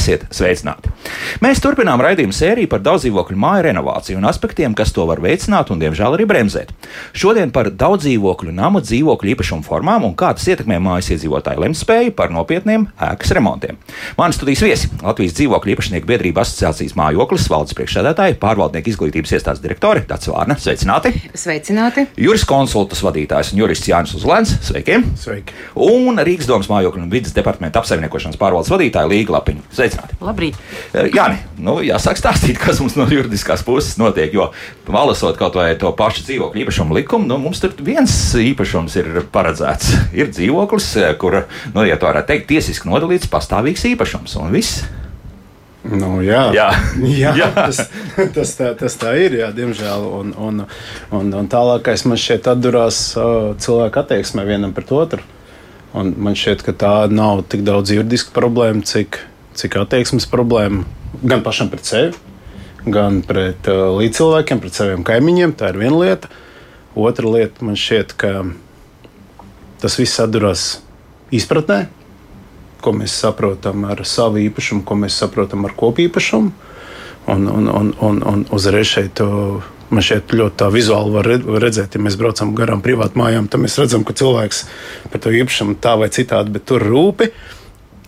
Esiet sveicināti! Mēs turpinām raidījumu sēriju par daudzdzīvokļu māju renovāciju un aspektiem, kas to var veicināt un, diemžēl, arī bremzēt. Šodien par daudzdzīvokļu namu dzīvokļu īpašumu formām un kā tas ietekmē mājas iedzīvotāju lemtspēju par nopietniem ēkas remontiem. Mani studijas viesi - Latvijas dzīvokļu īpašnieku biedrība asociācijas mājoklis, valdes priekšsēdētāji, pārvaldnieku izglītības iestādes direktori Dārts Vārna. Sveicināti! Sveicināti! Juris konsultas vadītājs un jurists Jānis Uzlēns. Sveiki! Sveiki! Un Rīgas domas mājokļu un vidas departamenta apsaimniekošanas pārvaldes vadītāja Līga Lapiņa. Sveicināti! Labrīt! Jāni, nu, jāsāk stāstīt, kas mums no juridiskās puses notiek. Jo, lasot kaut vai to pašu dzīvokļu īpašumu likumu, nu, mums tur viens īpašums ir paredzēts. Ir dzīvoklis, kur, nu, ja tā varētu teikt, tiesiski nodalīts pastāvīgs īpašums un viss. Nu, jā, jā. jā, jā. Tas, tas, tā, tas tā ir, jā, diemžēl. Un, un, un, un tālākais man šķiet atdurās uh, cilvēku attieksmē vienam pret otru. Un man šķiet, ka tā nav tik daudz juridiska problēma, cik, cik attieksmes problēma gan pašam pret sevi, gan pret uh, līdzcilvēkiem, pret saviem kaimiņiem. Tā ir viena lieta. Otra lieta man šķiet, ka tas viss atdurās izpratnē, ko mēs saprotam ar savu īpašumu, ko mēs saprotam ar kopīpašumu. Un, un, un, un, un uzreiz šeit man šeit ļoti vizuāli var redzēt, ja mēs braucam garām privātu mājām, tad mēs redzam, ka cilvēks par to īpašumu tā vai citādi, bet tur rūpi.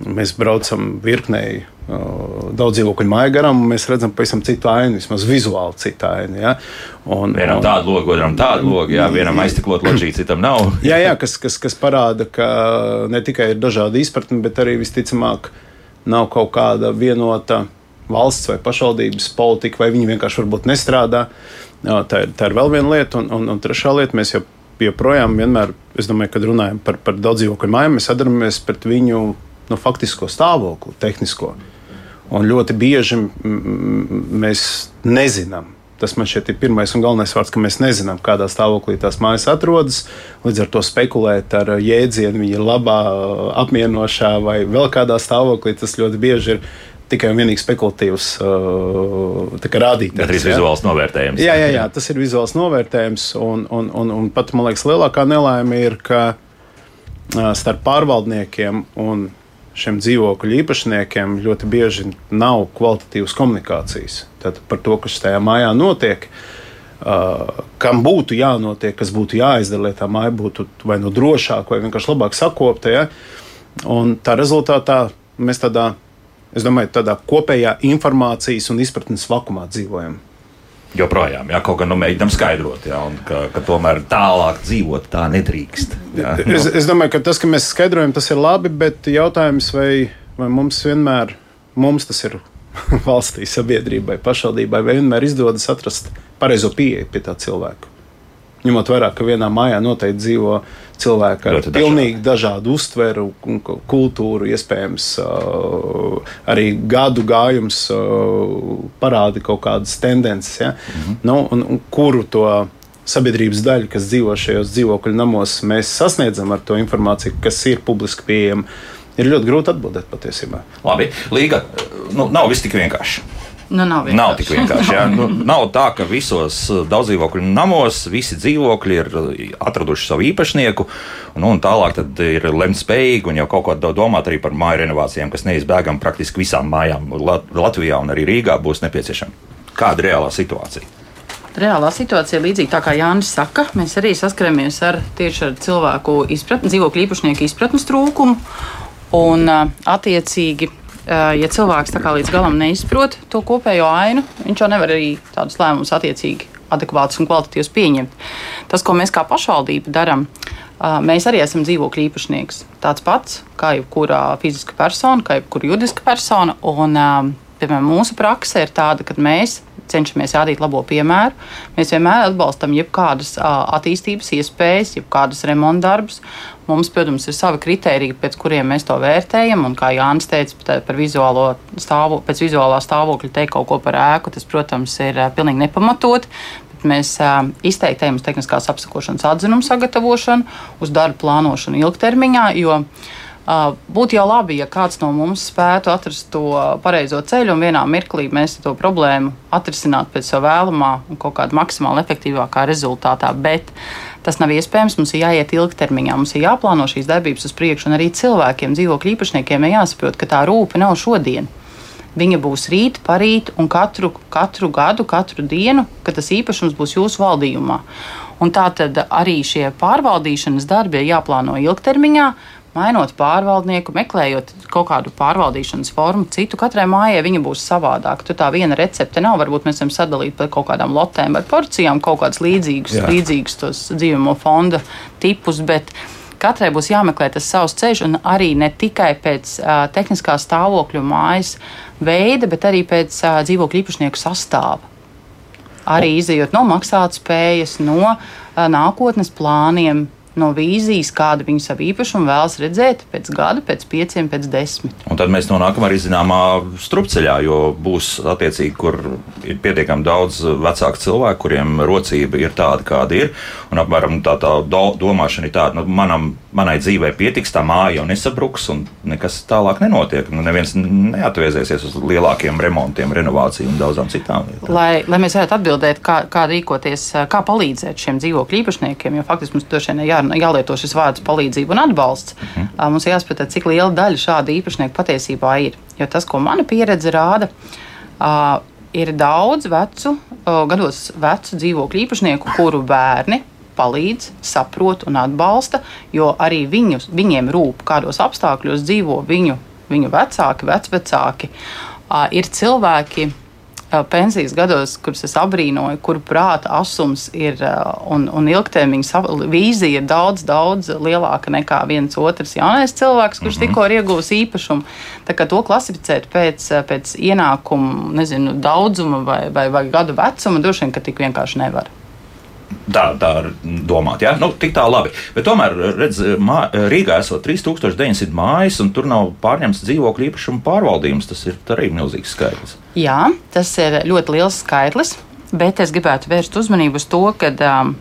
Mēs braucam virknēji daudz dzīvokļu māju garām, un mēs redzam pavisam citu ainu, vismaz vizuāli citu ainu. Ja? Un, vienam un, tādu logu, otram tādu logu, jā, vienam aizteklot loģiju, citam nav. jā, jā kas, kas, kas parāda, ka ne tikai ir dažādi izpratni, bet arī visticamāk nav kaut kāda vienota valsts vai pašvaldības politika, vai viņi vienkārši varbūt nestrādā. Tā, ir, tā ir vēl viena lieta, un, un, un trešā lieta mēs jau joprojām vienmēr, es domāju, kad runājam par, par daudz dzīvokļu mājām, mēs sadarbosimies pret viņu nu, faktisko stāvokli, tehnisko. Un ļoti bieži mēs nezinām. Tas man šķiet ir pirmais un galvenais vārds, ka mēs nezinām, kādā stāvoklī tās mājas atrodas. Līdz ar to spekulēt ar jēdzienu, viņa ir labā, apmierinošā vai vēl kādā stāvoklī, tas ļoti bieži ir tikai un vienīgi spekulatīvs uh, rādītājs. Tas ir vizuāls novērtējums. Jā, jā, jā, tas ir vizuāls novērtējums. Un, un, un, un pat man liekas, lielākā nelaime ir, ka uh, starp pārvaldniekiem un šiem dzīvokļu īpašniekiem ļoti bieži nav kvalitatīvas komunikācijas Tad par to, kas tajā mājā notiek. Uh, kam būtu jānotiek, kas būtu jāizdara, lai tā māja būtu vai nu drošāka, vai vienkārši labāk sakopta. Ja? Un tā rezultātā mēs tādā, es domāju, tādā kopējā informācijas un izpratnes vakumā dzīvojam joprojām, ja kaut kā nu, mēģinām skaidrot, ja, un ka, ka tomēr tālāk dzīvot tā nedrīkst. Ja. Es, es domāju, ka tas, ka mēs skaidrojam, tas ir labi, bet jautājums, vai, vai mums vienmēr mums tas ir valstī, sabiedrībai, pašvaldībai, vai vienmēr izdodas atrast pareizo pieeju pie tā cilvēka. Ņemot vērā, ka vienā mājā noteikti dzīvo cilvēki ar Ļoti pilnīgi dažādu uztveru, kultūru, iespējams, arī gadu gājums parāda kaut kādas tendences, ja? mm -hmm. nu, un, un kuru to sabiedrības daļu, kas dzīvo šajos dzīvokļu namos, mēs sasniedzam ar to informāciju, kas ir publiski pieejama. Ir ļoti grūti atbildēt patiesībā. Labi, Līga, nu, nav viss tik vienkārši. Nu, nav, vienkārši. nav tik vienkārši. Jā. Nu, nav tā, ka visos uh, daudzdzīvokļu namos visi dzīvokļi ir uh, atraduši savu īpašnieku, nu, un tālāk ir lemts spējīgi un jau kaut ko domāt arī par māju renovācijām, kas neizbēgami praktiski visām mājām Latvijā un arī Rīgā būs nepieciešama. Kāda ir reālā situācija? Reālā situācija līdzīga tā, kā Jānis saka. Mēs arī saskaramies ar tieši ar cilvēku izpratni, dzīvokļu īpašnieku izpratnes trūkumu. Un, uh, attiecīgi, Eh, ja cilvēks līdz galam neizprot to kopējo ainu, viņš jau nevar arī tādus lēmumus attiecīgi adekvātus un kvalitatīvus pieņemt. Tas, ko mēs kā pašvaldība darām, eh, mēs arī esam dzīvokļu īpašnieks. Tāds pats kā jebkura fiziska persona, kā jebkura juridiska persona. Un, eh, piemēram, mūsu praksa ir tāda, ka mēs cenšamies rādīt labo piemēru. Mēs vienmēr atbalstam jebkādas attīstības iespējas, jebkādas remontdarbus. Mums, protams, ir savi kriteriji, pēc kuriem mēs to vērtējam. Un, kā Jānis teica, par vizuālo stāvo, pēc vizuālā stāvokļa teikt kaut ko par ēku, tas, protams, ir pilnīgi nepamatot. Mēs uh, izteikti uz tehniskās apsakošanas atzinumu sagatavošanu, uz darbu plānošanu ilgtermiņā, jo uh, būtu jau labi, ja kāds no mums spētu atrast to pareizo ceļu un vienā mirklī mēs to problēmu atrisinātu pēc sava vēlamā un kaut kādā maksimāli efektīvākā rezultātā. Bet Tas nav iespējams. Mums ir jāiet ilgtermiņā, mums ir jāplāno šīs darbības uz priekšu, un arī cilvēkiem, dzīvokļu īpašniekiem, ir jāsaprot, ka tā rūpe nav šodien. Viņa būs rīt, parīt un katru, katru gadu, katru dienu, kad tas īpašums būs jūsu valdījumā. Un tā tad arī šie pārvaldīšanas darbi ir jāplāno ilgtermiņā, mainot pārvaldnieku, meklējot kaut kādu pārvaldīšanas formu, citu katrai mājai viņa būs savādāka. Tur tā viena recepte nav. Varbūt mēs varam sadalīt par kaut kādām lotēm vai porcijām kaut kādus līdzīgus, Jā. līdzīgus tos dzīvojamo fonda tipus. Bet, katrai būs jāmeklē tas savs ceļš, un arī ne tikai pēc uh, tehniskā stāvokļa mājas veida, bet arī pēc uh, dzīvokļu īpašnieku sastāva. Arī izējot no maksātspējas, no uh, nākotnes plāniem, no vīzijas, kādu viņi savu īpašumu vēlas redzēt pēc gada, pēc pieciem, pēc desmit. Un tad mēs nonākam arī zināmā strupceļā, jo būs attiecīgi, kur ir pietiekami daudz vecāku cilvēku, kuriem rocība ir tāda, kāda ir. Un apmēram tā, tā do, domāšana ir tāda, nu, manam, manai dzīvei pietiks, tā māja jau nesabruks un nekas tālāk nenotiek. Nu, neviens neatvēsēsies uz lielākiem remontiem, renovāciju un daudzām citām lietām. Lai, lai mēs varētu atbildēt, kā, kā rīkoties, kā palīdzēt šiem dzīvokļu īpašniekiem, jo faktiski mums droši vien jā, jālieto šis vārds palīdzība un atbalsts. Uh mhm. -huh. Mums jāspētē, cik liela daļa šāda īpašnieka patiesībā ir. Jo tas, ko mana pieredze rāda, ir daudz vecu, gados vecu dzīvokļu īpašnieku, kuru bērni palīdz, saprot un atbalsta, jo arī viņu, viņiem rūp, kādos apstākļos dzīvo viņu, viņu vecāki, vecvecāki. Ir cilvēki, pensijas gados, kurus es abrīnoju, kuru prāta asums ir un, un ilgtermiņa vīzija ir daudz, daudz lielāka nekā viens otrs jaunais cilvēks, kurš mm -hmm. tikko ir ieguvis īpašumu. Tā kā to klasificēt pēc, pēc ienākumu, nezinu, daudzuma vai, vai, vai gadu vecuma, droši vien, ka tik vienkārši nevar. Tā, tā domāt, ja? nu, tik tā labi. Bet tomēr, redz, mā, Rīgā esot 3900 mājas, un tur nav pārņemts dzīvokļu īpašumu pārvaldījums. Tas ir arī milzīgs skaitlis. Jā, tas ir ļoti liels skaitlis, bet es gribētu vērst uzmanību uz to, ka um,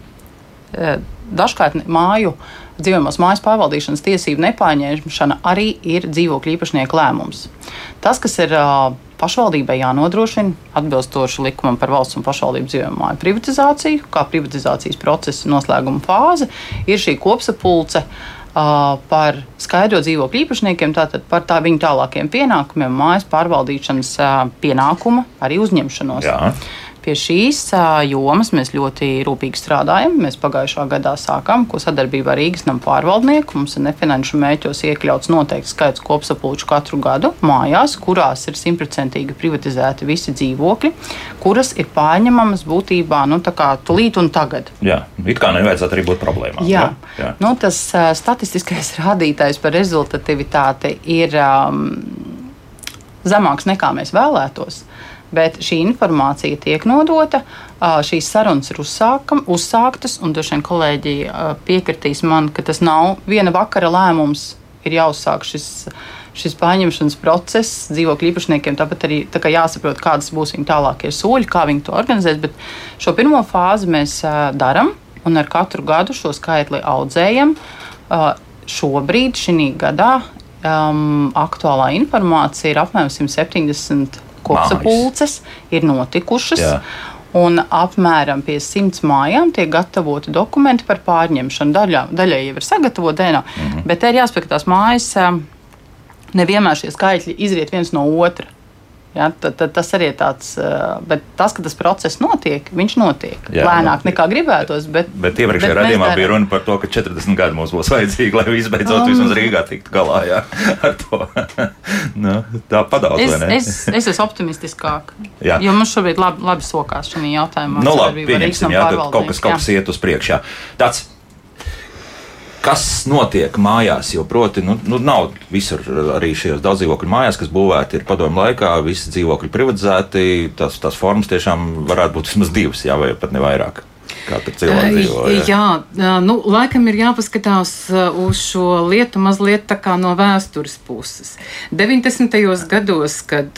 e, dažkārt māju dzīvojamās mājas pārvaldīšanas tiesību nepārņemšana arī ir dzīvokļu īpašnieku lēmums. Tas, kas ir uh, pašvaldībai jānodrošina atbilstoši likumam par valsts un pašvaldību dzīvojumu māju privatizāciju, kā privatizācijas procesa noslēguma fāze, ir šī kopsapulce. Par skaidro dzīvokļu īpašniekiem, tātad par tā viņu tālākiem pienākumiem, mājas pārvaldīšanas pienākuma arī uzņemšanos. Jā. Pie šīs jomas mēs ļoti rūpīgi strādājam. Mēs pagājušā gadā sākām sadarbību ar Rīgas namu pārvaldnieku. Mums ir nefinanšu mēķos iekļauts noteikts skaits kopsapulču katru gadu mājās, kurās ir simtprocentīgi privatizēti visi dzīvokļi, kuras ir pārņemamas būtībā nu, tūlīt un tagad. Jā, it kā nevajadzētu arī būt problēmām. Jā, jā. jā. Nu, tas uh, statistiskais rādītājs par rezultatīvitāti ir um, zemāks nekā mēs vēlētos bet šī informācija tiek nodota. Šīs sarunas ir uzsākam, uzsāktas, un droši vien kolēģi piekritīs man, ka tas nav viena vakara lēmums. Ir jāuzsāk šis, šis pārņemšanas process dzīvokļu īpašniekiem. Tāpat arī tā jāsaprot, kādas būs viņu tālākie soļi, kā viņi to organizēs. Bet šo pirmo fāzi mēs darām, un ar katru gadu šo skaitli audzējam. Šobrīd, šī gadā, um, aktuālā informācija ir apmēram 170 kopsapulces ir notikušas. Jā. Un apmēram pie simts mājām tiek gatavoti dokumenti par pārņemšanu. Daļā, daļai jau ir sagatavota dienā, mm -hmm. bet te ir jāspēj, ka tās mājas nevienmēr šie skaitļi izriet viens no otra. Ja, tad, tad tas arī ir tāds, bet tas, ka tas process notiek, viņš notiek Jā, lēnāk nekā gribētos. Bet, bet iepriekšējā raidījumā bija runa par to, ka 40 gadi mums būs vajadzīgi, lai visbeidzot um, vismaz Rīgā tiktu galā jā, ar to. nu, tā padaudz, es, es, es esmu optimistiskāk. Jā. Jo mums šobrīd labi, labi sokās šajā jautājumā. Nu, labi, pieņemsim, jā, kaut kas, kaut kas iet uz priekšu. Tāds kas notiek mājās. Jo, proti, nu, nu, nav visur arī šajos daudzdzīvokļu mājās, kas būvēti ir padomu laikā, visi dzīvokļi privatizēti. Tas, tās formas tiešām varētu būt vismaz divas, jā, vai pat ne vairāk. Dzīvo? Jā, jā nu, laikam ir jāpaskatās uz šo lietu mazliet no vēstures puses. 90. gados, kad,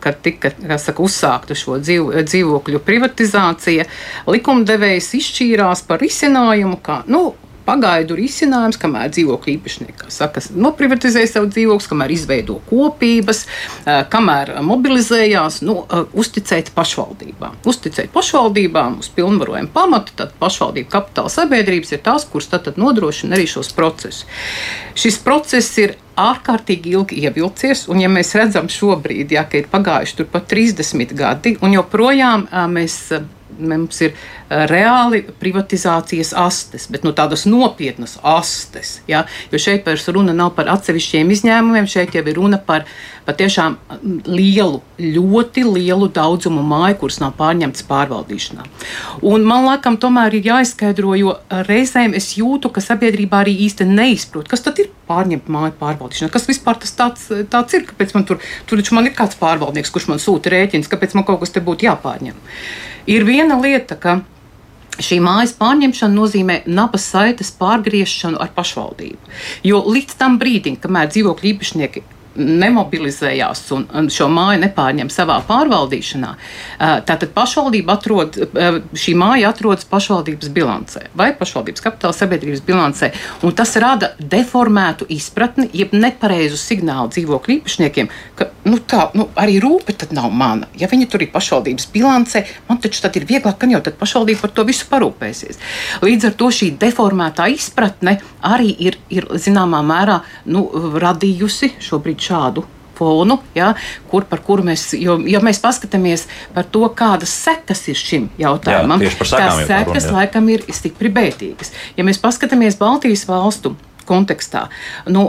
kad tika saka, uzsākta šo dzīv, dzīvokļu privatizācija, likumdevējs izšķīrās par risinājumu, ka, nu, pagaidu risinājums, kamēr dzīvokļu īpašnieki saka, noprivatizē savu dzīvokli, kamēr izveido kopības, kamēr mobilizējās, nu, uzticēt pašvaldībām. Uzticēt pašvaldībām uz pilnvarojumu pamatu, tad pašvaldību kapitāla sabiedrības ir tās, kuras tad, tad nodrošina arī šos procesus. Šis process ir ārkārtīgi ilgi ievilcies, un ja mēs redzam šobrīd, ja, ka ir pagājuši turpat 30 gadi, un joprojām mēs mums ir reāli privatizācijas astes, bet nu, tādas nopietnas astes. Ja? Jo šeit vairs runa nav par atsevišķiem izņēmumiem, šeit jau ir runa par patiešām lielu, ļoti lielu daudzumu māju, kuras nav pārņemtas pārvaldīšanā. Un man liekas, tomēr ir jāizskaidro, jo reizēm es jūtu, ka sabiedrībā arī īsti neizprot, kas tad ir pārņemt māju pārvaldīšanā. Kas vispār tas tāds, tāds ir? Kāpēc man tur, tur man ir kāds pārvaldnieks, kurš man sūta rēķins, kāpēc man kaut kas te būtu jāpārņem? Ir viena lieta, ka Šī mājas pārņemšana nozīmē nabas saites pārgriešanu ar pašvaldību. Jo līdz tam brīdim, kamēr dzīvokļu īpašnieki nemobilizējās un, un šo māju nepārņem savā pārvaldīšanā, tātad pašvaldība atrod, šī māja atrodas pašvaldības bilancē vai pašvaldības kapitāla sabiedrības bilancē, tas rada deformētu izpratni, jeb nepareizu signālu dzīvokļu īpašniekiem, ka nu, tā nu, arī rūpe nav mana. Ja viņi tur ir pašvaldības bilancē, man taču tad ir vieglāk, ka jau pašvaldība par to visu parūpēsies. Līdz ar to šī deformētā izpratne arī ir, ir zināmā mērā nu, radījusi šobrīd šādu fonu, ja, kur, par kuru mēs, jo, ja mēs paskatāmies par to, kādas sekas ir šim jautājumam, jā, tās sekas runa, laikam ir stipri bētīgas. Ja mēs paskatāmies Baltijas valstu kontekstā, nu,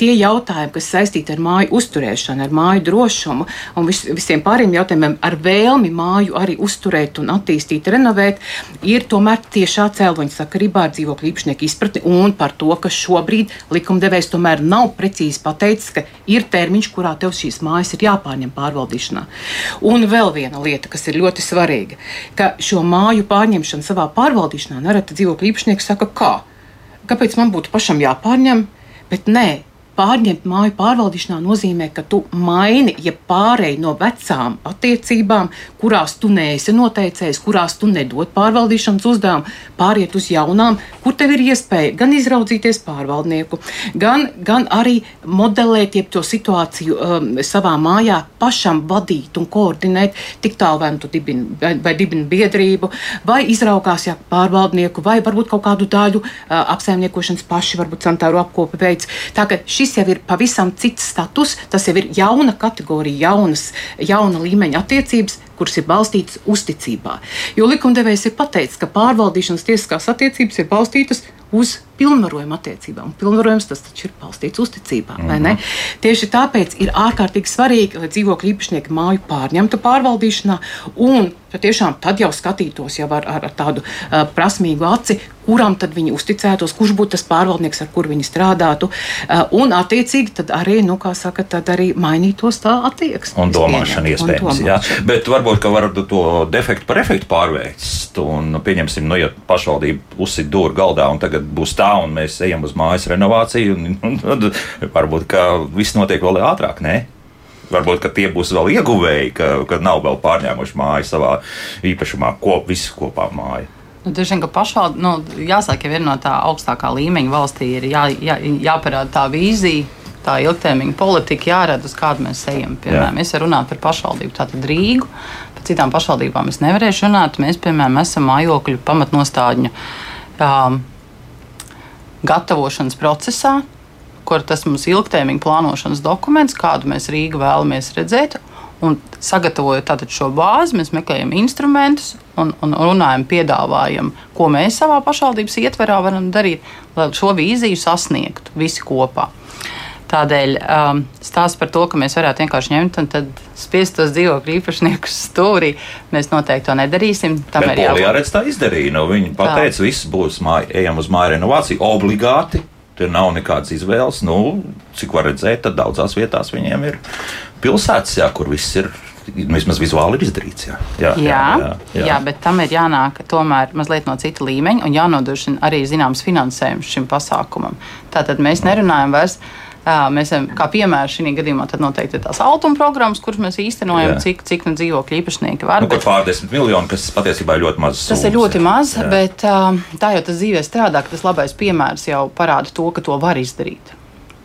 tie jautājumi, kas saistīti ar māju uzturēšanu, ar māju drošumu un vis, visiem pārējiem jautājumiem, ar vēlmi māju arī uzturēt un attīstīt, renovēt, ir tomēr tiešā cēloņa sakarībā ar dzīvokļu īpašnieku izpratni un par to, ka šobrīd likumdevējs tomēr nav precīzi pateicis, ka ir termiņš, kurā tev šīs mājas ir jāpārņem pārvaldīšanā. Un vēl viena lieta, kas ir ļoti svarīga, ka šo māju pārņemšanu savā pārvaldīšanā nereti dzīvokļu īpašnieks saka, kā? Kāpēc man būtu pašam jāpārņem? Bet nē, Pārņemt māju pārvaldīšanā nozīmē, ka tu maini, ja pārēji no vecām attiecībām, kurās tu neesi noteicējis, kurās tu nedod pārvaldīšanas uzdevumu, pāriet uz jaunām, kur tev ir iespēja gan izraudzīties pārvaldnieku, gan, gan arī modelēt to situāciju um, savā mājā, pašam vadīt un koordinēt, tik tālu vai nu tu dibini, vai, vai dibini biedrību, vai izraugās jā, pārvaldnieku, vai varbūt kaut kādu daļu uh, apsaimniekošanas paši, varbūt sanitāro apkopi veids. Tā šis jau ir pavisam cits status, tas jau ir jauna kategorija, jaunas, jauna līmeņa attiecības, kuras ir balstītas uzticībā. Jo likumdevējs ir pateicis, ka pārvaldīšanas tiesiskās attiecības ir balstītas uz pilnvarojuma attiecībām. Pilnvarojums tas taču ir balstīts uzticībā. Mm -hmm. Tieši tāpēc ir ārkārtīgi svarīgi, lai dzīvokļu īpašnieki māju pārņemtu pārvaldīšanā un patiešām tad jau skatītos jau ar, ar, ar tādu uh, prasmīgu aci, kuram tad viņi uzticētos, kurš būtu tas pārvaldnieks, ar kuru viņi strādātu. Uh, un, attiecīgi, tad arī, nu, kā saka, tad arī mainītos tā attieksme. Un domāšana iespējams, jā. Bet varbūt, var to defektu par efektu pārvērst. Un, pieņemsim, nu, ja pašvaldība uzsit dūru galdā un tagad būs tā, un mēs ejam uz mājas renovāciju, un, un, un varbūt, viss notiek vēl ātrāk, ne? Varbūt tie būs vēl ieguvēji, ka, ka nav vēl pārņēmuši māju savā īpašumā, kop, visu kopā māju. Nu, Droši vien, ka pašvaldība, nu, jāsaka, jau no tā augstākā līmeņa valstī, ir jā, jā, jāparāda tā vīzija, tā ilgtermiņa politika, jārada, uz kādu mēs ejam. Piemēram, Jā. es varu runāt par pašvaldību, tātad Rīgu. Par citām pašvaldībām es nevarēšu runāt. Mēs, piemēram, esam mājokļu pamatnostādņu um, gatavošanas procesā, kur tas mums ir ilgtermiņa plānošanas dokuments, kādu mēs Rīgā vēlamies redzēt. Un sagatavojot šo bāzi, mēs meklējam instrumentus un, un runājam, piedāvājam, ko mēs savā pašvaldības ietverā varam darīt, lai šo vīziju sasniegtu visi kopā. Tādēļ um, stāsts par to, ka mēs varētu vienkārši ņemt un spiest tos dzīvokļu īpašniekus stūrī, mēs noteikti to nedarīsim. Tam Bet ir jābūt. Jāredz tā izdarīja. Nu, viņi pateica, viss būs māja, ejam uz māju renovāciju obligāti. Tur nav nekādas izvēles. Nu, cik var redzēt, tad daudzās vietās viņiem ir pilsētas, jā, kur viss ir vismaz vizuāli ir izdarīts. Jā, jā, jā, jā, jā. jā bet tam ir jānāk tomēr mazliet no cita līmeņa un jānodrošina arī zināms finansējums šim pasākumam. Tātad mēs nerunājam vairs Mēs esam, kā piemēram, šī gadījumā noteikti tās altuma programmas, kuras mēs īstenojam, jā. cik, cik nu dzīvokļu īpašnieki var. Nu, bet pārdesmit miljoni, kas patiesībā ir ļoti maz. Tas summas, ir ļoti maz, jā. bet tā jau tas dzīvē strādā, ka tas labais piemērs jau parāda to, ka to var izdarīt.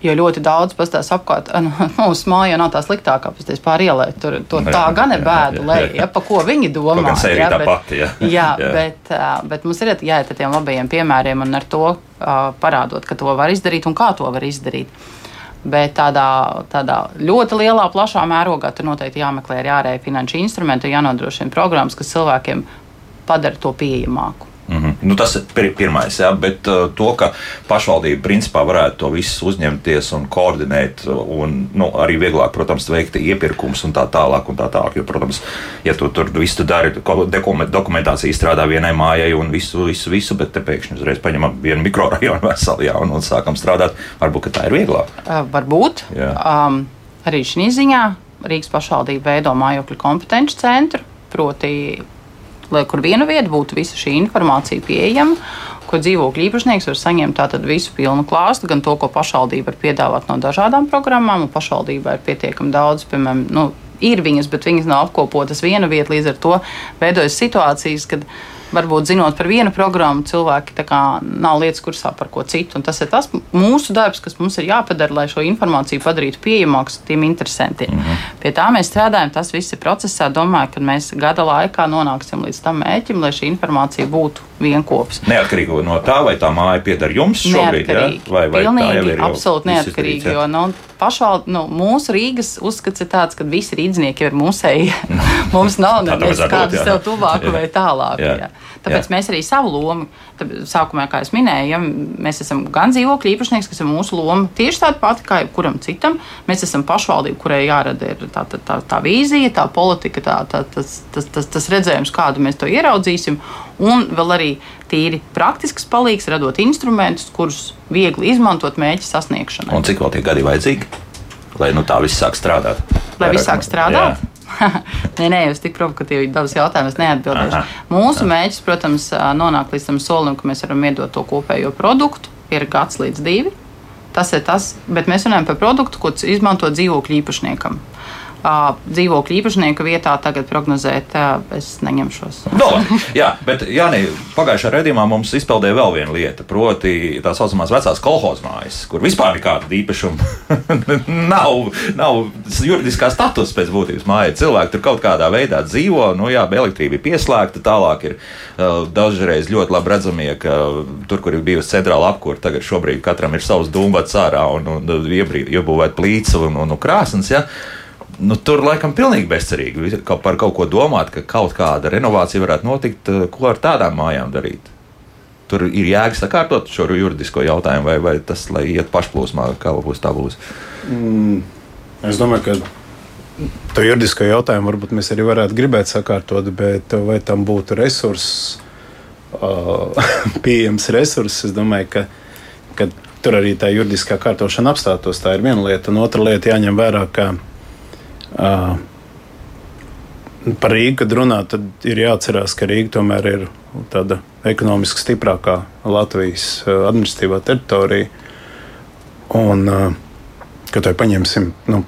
Jo ļoti daudz pastāv apkārt, nu, mūsu mājā nav tā sliktākā, pastāv pār ielai. Tur, tur jā, tā gan ir bēda, lai ja, pa ko viņi domā. Jā, bet, pati, jā. jā, jā. Bet, bet mums ir jāiet ar tiem labajiem piemēriem un ar to parādot, ka to var izdarīt un kā to var izdarīt. Bet tādā, tādā ļoti lielā, plašā mērogā tur noteikti jāmeklē arī ārēji finanšu instrumenti, jānodrošina programmas, kas cilvēkiem padara to pieejamāku. Mm -hmm. nu, tas ir pirmais, jā, bet uh, to, ka pašvaldība principā varētu to visu uzņemties un koordinēt, un nu, arī vieglāk, protams, veikt iepirkums un tā tālāk. Un tā tālāk jo, protams, ja tu tur visu dari, dokumentācija strādā vienai mājai un visu, visu, visu bet te pēkšņi uzreiz paņemam vienu mikrorajonu veselu jā, un, un sākam strādāt, varbūt tā ir vieglāk. Uh, varbūt. Um, arī šī ziņā Rīgas pašvaldība veido mājokļu kompetenci centru, proti lai kur viena vieta būtu visa šī informācija pieejama, ko dzīvokļu īpašnieks var saņemt tātad visu pilnu klāstu, gan to, ko pašvaldība var piedāvāt no dažādām programmām, un pašvaldībā ir pietiekami daudz, piemēram, nu, ir viņas, bet viņas nav apkopotas viena vieta, līdz ar to veidojas situācijas, kad varbūt zinot par vienu programmu, cilvēki nav lietas kursā par ko citu. Tas ir tas mūsu darbs, kas mums ir jāpadara, lai šo informāciju padarītu pieejamāku tiem interesantiem. Mm -hmm. Pie tā mēs strādājam, tas viss ir procesā. Domāju, ka mēs gada laikā nonāksim līdz tam mērķim, lai šī informācija būtu vienopus. Neatkarīgi no tā, vai tā māja pieder jums šobrīd, ja? vai, vai Pilnīgi, tā ir absolūti neatkarīgi. Jo, nu, pašvald, nu, mūsu Rīgas uzskats ir tāds, ka visi rīdznieki ir mūsēji. Mums nav neviens kādu sev tuvāku vai. Jā. Tāpēc jā. mēs arī savu lomu, sākumā, kā jau minēju, ja, mēs esam gan dzīvokļu īpašnieks, kas ir mūsu loma tieši tāda pati kā jebkuram citam. Mēs esam pašvaldība, kurai jārada tā, tā, tā, tā vīzija, tā politika, tā, tā, tas, tas, tas, tas redzējums, kādu mēs to ieraudzīsim. Un vēl arī tīri praktisks palīgs, radot instrumentus, kurus viegli izmantot mērķa sasniegšanai. Un cik vēl tie gadi vajadzīgi, lai nu, tā viss sāk strādāt? Lai viss sāk strādāt? Jā. nē, nē, jūs tik provokatīvi dabas jautājumus neatbildēšu. Aha. Mūsu Aha. mērķis, protams, nonāk līdz tam solim, ka mēs varam iedot to kopējo produktu. Ir gads līdz divi. Tas ir tas, bet mēs runājam par produktu, ko izmanto dzīvokļu īpašniekam dzīvokļu īpašnieku vietā tagad prognozēt, es neņemšos. no, jā, bet Jāni, pagājušajā redzējumā mums izpeldēja vēl viena lieta, proti tā saucamās vecās kolhoz mājas, kur vispār nekāda īpašuma nav, nav juridiskā status pēc būtības mājai. Cilvēki tur kaut kādā veidā dzīvo, nu jā, elektrība ir pieslēgta, tālāk ir uh, dažreiz ļoti labi redzamie, ka tur, kur ir bijusi centrāla apkūra, tagad šobrīd katram ir savs dūmbats ārā un, un, un iebrīvot plīts un, un, un krāsnes. Ja? Nu, tur laikam pilnīgi bezcerīgi par kaut ko domāt, ka kaut kāda renovācija varētu notikt. Eh, ko ar tādām mājām darīt? Tur ir jēga sakārtot šo juridisko jautājumu, vai, vai tas, lai iet pašplūsmā, kā būs tā būs. Mm, es domāju, ka to juridisko jautājumu varbūt mēs arī varētu gribēt sakārtot, bet vai tam būtu resurss, pieejams resurss, es domāju, ka, ka tur arī tā juridiskā kārtošana apstātos. Tā ir viena lieta, un otra lieta jāņem vērā, ka Uh, par Rīgu, kad runā, tad ir jāatcerās, ka Rīga tomēr ir tāda ekonomiski stiprākā Latvijas administratīvā teritorija. Un, kad to paņemsim, nu,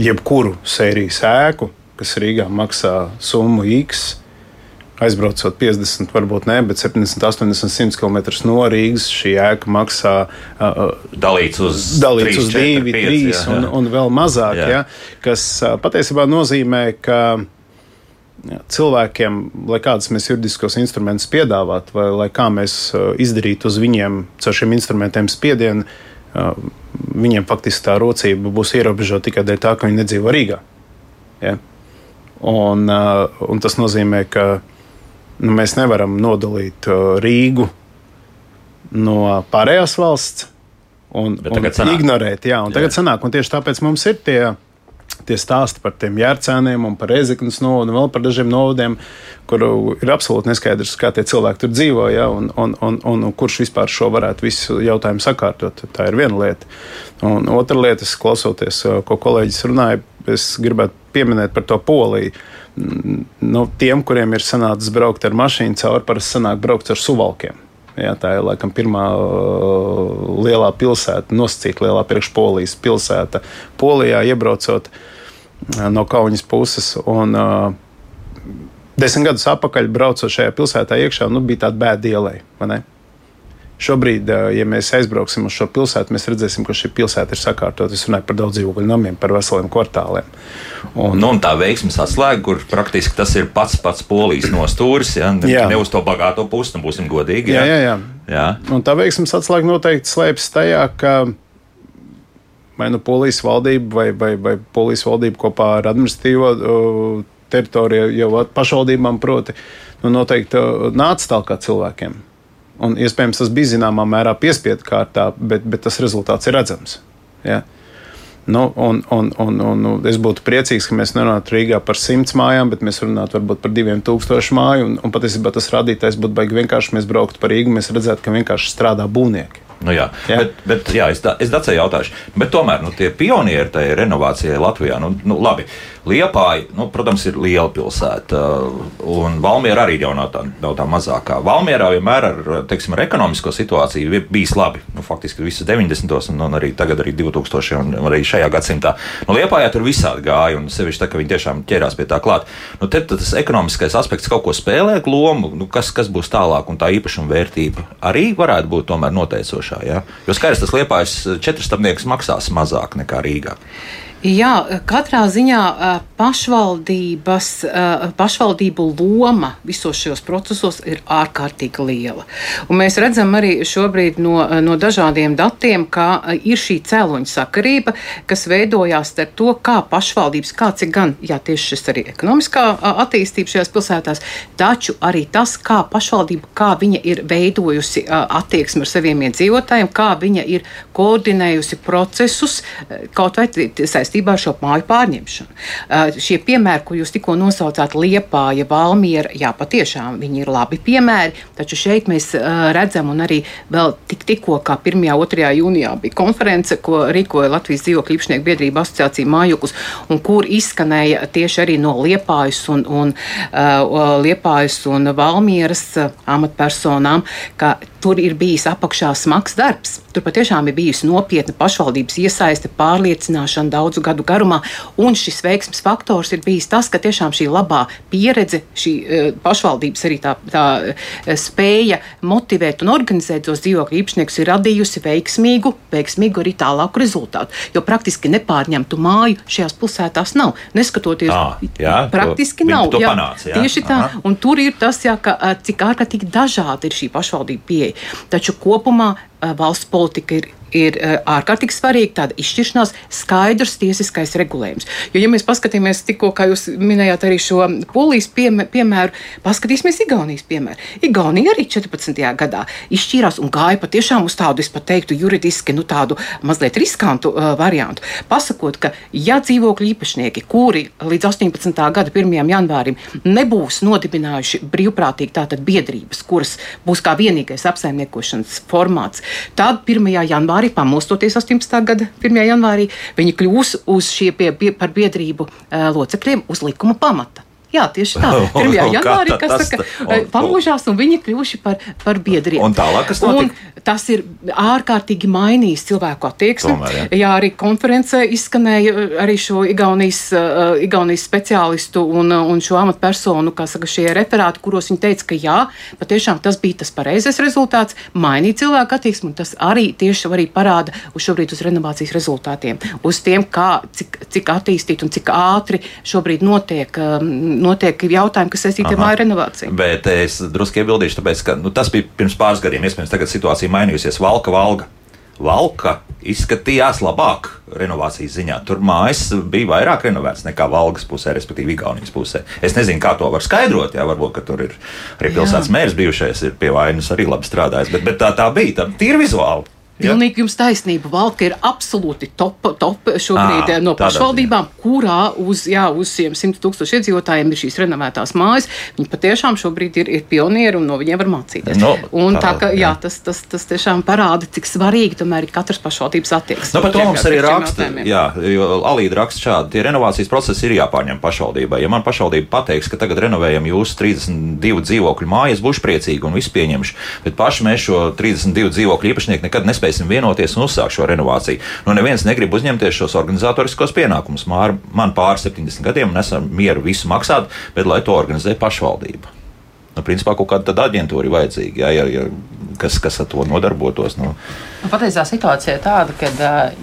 jebkuru sērijas ēku, kas Rīgā maksā summu X, aizbraucot 50, varbūt ne, bet 70, 80, 100 km no Rīgas, šī ēka maksā uh, dalīts uz, dalīts 3, uz 2, 4, 3 jā, jā. Un, un vēl mazāk. Jā. Ja, kas uh, patiesībā nozīmē, ka jā, cilvēkiem, lai kādus mēs juridiskos instrumentus piedāvātu, vai lai kā mēs izdarītu uz viņiem caur šiem instrumentiem spiedienu, viņiem faktiski tā rocība būs ierobežota tikai dēļ tā, ka viņi nedzīvo Rīgā. Ja? Un, un tas nozīmē, ka nu, mēs nevaram nodalīt uh, Rīgu no pārējās valsts un, un ignorēt. Jā, un jā. tagad sanāk, un tieši tāpēc mums ir tie. Tie stāsti par tiem jērcēniem un par Rezeknas novadu un vēl par dažiem novadiem, kur ir absolūti neskaidrs, kā tie cilvēki tur dzīvo, ja, un, un, un, un, un kurš vispār šo varētu visu jautājumu sakārtot. Tā ir viena lieta. Un otra lieta, klausoties, uh, ko kolēģis runāja, es gribētu pieminēt par to poliju nu, tiem, kuriem ir sanācis braukt ar mašīnu cauri, parasti sanāk braukt ar suvalkiem. Jā, tā ir laikam pirmā uh, lielā pilsēta, nosacīta lielā priekšpolijas pilsēta. Polijā iebraucot uh, no Kaunas puses. Un, uh, desmit gadus atpakaļ braucot šajā pilsētā iekšā, nu, bija tāda bēda ielai. Šobrīd, ja mēs aizbrauksim uz šo pilsētu, mēs redzēsim, ka šī pilsēta ir sakārtota. Es runāju par daudz dzīvokļu namiem, par veseliem kvartāliem. Un, nu, un tā veiksmes atslēga, kur praktiski tas ir pats pats polijas nostūris, ja? ne, jā. ne uz to bagāto pusi, nu būsim godīgi. Jā, jā, jā. jā. Un tā veiksmes atslēga noteikti slēpjas tajā, ka vai nu polijas valdība vai, vai, vai polijas valdība kopā ar administratīvo teritoriju jau pašvaldībām proti, nu, noteikti nāca tālāk cilvēkiem Un, iespējams, tas bija zināmā mērā piespiedu kārtā, bet, bet tas rezultāts ir redzams. Ja? Nu, un, un, un, un es būtu priecīgs, ka mēs nerunātu Rīgā par simts mājām, bet mēs runātu varbūt par diviem tūkstošiem māju. Un, un patiesībā tas rādītājs būtu baigi vienkārši. Mēs brauktu pa Rīgu, mēs redzētu, ka vienkārši strādā būvnieki. Nu, jā, jā. Bet, bet jā, es, da, es dacēju jautāšu, bet tomēr nu, tie pionieri tajā renovācijā Latvijā, nu, nu labi, Liepāja, nu, protams, ir liela pilsēta, un Valmiera arī jau nav tā, nav tā mazākā. Valmierā vienmēr ar, teiksim, ar ekonomisko situāciju bijis labi. Nu, faktiski visus 90. un, un arī tagad, arī 2000. un arī šajā gadsimtā. Nu, Liepājā tur visādi gāja, un sevišķi tā, ka viņi tiešām ķērās pie tā klāt. Nu, te tas ekonomiskais aspekts kaut ko spēlē lomu, nu, kas, kas būs tālāk, un tā īpašuma vērtība arī varētu būt tomēr noteicošā. Ja? Jo skaidrs, tas Liepājas četrstabnieks maksās mazāk nekā Rīgā. Jā, katrā ziņā pašvaldības, pašvaldību loma visos šajos procesos ir ārkārtīgi liela. Un mēs redzam arī šobrīd no, no dažādiem datiem, ka ir šī cēloņa sakarība, kas veidojās ar to, kā pašvaldības, kāds ir gan, jā, tieši šis arī ekonomiskā attīstība šajās pilsētās, taču arī tas, kā pašvaldība, kā viņa ir veidojusi attieksmi ar saviem iedzīvotājiem, kā viņa ir koordinējusi procesus, kaut vai saistībā saistībā ar šo māju pārņemšanu. Uh, šie piemēri, ko jūs tikko nosaucāt, Liepāja, Valmiera, jā, patiešām viņi ir labi piemēri, taču šeit mēs uh, redzam, un arī vēl tik, tikko, kā 1. un 2. jūnijā bija konference, ko rīkoja Latvijas dzīvokļu īpašnieku biedrība asociācija Mājoklis, un kur izskanēja tieši arī no Liepājas un, un, uh, Liepājas un Valmieras uh, amatpersonām, ka tur ir bijis apakšā smags darbs. Tur patiešām ir bijusi nopietna pašvaldības iesaiste, pārliecināšana daudzu gadu garumā, un šis veiksmes faktors ir bijis tas, ka tiešām šī labā pieredze, šī uh, pašvaldības arī tā, tā uh, spēja motivēt un organizēt tos dzīvokļu īpašniekus ir radījusi veiksmīgu, veiksmīgu arī tālāku rezultātu. Jo praktiski nepārņemtu māju šajās pilsētās nav. Neskatoties, à, jā, praktiski to, nav. Jā, panāca, jā. Tieši tā, Aha. un tur ir tas, jā, ka, cik ārkārtīgi dažāda ir šī pašvaldība pieeja. Taču kopumā valsts politika ir ir uh, ārkārtīgi svarīga tāda izšķiršanās, skaidrs tiesiskais regulējums. Jo, ja mēs paskatīsimies tikko, kā jūs minējāt, arī šo polijas piemē, piemēru, paskatīsimies Igaunijas piemēru. Igaunija arī 14. gadā izšķīrās un gāja patiešām uz tādu, es pat teiktu, juridiski, nu tādu mazliet riskantu uh, variantu. Pasakot, ka ja dzīvokļu īpašnieki, kuri līdz 18. gada 1. janvārim nebūs nodibinājuši brīvprātīgi tātad biedrības, kuras būs kā vienīgais apsaimniekošanas formāts, tad 1. janvārī janvārī, pamostoties 18. gada 1. janvārī, viņi kļūs uz šie pie, pie, par biedrību locekļiem uz likuma pamata. Jā, tieši tā. 1. janvārī, kas tas, saka, un, pamožās, un viņi kļuvuši par, par biedriem. Un tālāk, kas notika? Un tas ir ārkārtīgi mainījis cilvēku attieksmi. Tomēr, jā. jā, arī konferencē izskanēja uh, arī šo Igaunijas, uh, Igaunijas speciālistu un, uh, un šo amatpersonu, kā saka, šie referāti, kuros viņi teica, ka jā, patiešām tas bija tas pareizais rezultāts, mainīt cilvēku attieksmi, un tas arī tieši arī parāda uz šobrīd uz renovācijas rezultātiem, uz tiem, kā, cik, cik attīstīt un cik ātri šobrīd notiek um, notiek jautājumi, kas saistīti ar māju renovāciju. Bet es drusku iebildīšu, tāpēc, ka nu, tas bija pirms pāris gadiem. Iespējams, tagad situācija mainījusies. Valka, valga. Valka izskatījās labāk renovācijas ziņā. Tur mājas bija vairāk renovētas nekā Valgas pusē, respektīvi Igaunijas pusē. Es nezinu, kā to var skaidrot. Jā, varbūt tur ir arī pilsētas mērs bijušais, ir pie vainas arī labi strādājis, bet, bet tā, tā bija. Tā ir vizuāli. Pilnīgi jums taisnība. Valka ir absolūti top, top šobrīd à, no tādā pašvaldībām, kurā uz, jā, uz šiem 100 tūkstoši iedzīvotājiem ir šīs renovētās mājas. Viņi patiešām šobrīd ir, ir pionieri un no viņiem var mācīties. No, un tā, ka, jā. jā, tas, tas, tas tiešām parāda, cik svarīgi tomēr ir katras pašvaldības attieksme. Nu, par to mums arī raksta, jā, jo Alīda raksta šādi, tie renovācijas procesi ir jāpārņem pašvaldībai. Ja man pašvaldība pateiks, ka tagad renovējam jūsu 32 dzīvokļu mājas, būšu priecīgi un visu pieņemšu, bet paši mēs šo 32 dzīvokļu īpašnieku nekad nespēsim vienoties un uzsākt šo renovāciju. Nu, neviens negrib uzņemties šos organizatoriskos pienākumus. Man pāri 70 gadiem un esam mieru visu maksāt, bet lai to organizē pašvaldība. Nu, principā kaut kāda tāda aģentūra ir vajadzīga, jā, ja, ja, kas, kas ar to nodarbotos. Nu. Nu, Patiesībā situācija ir tāda, ka,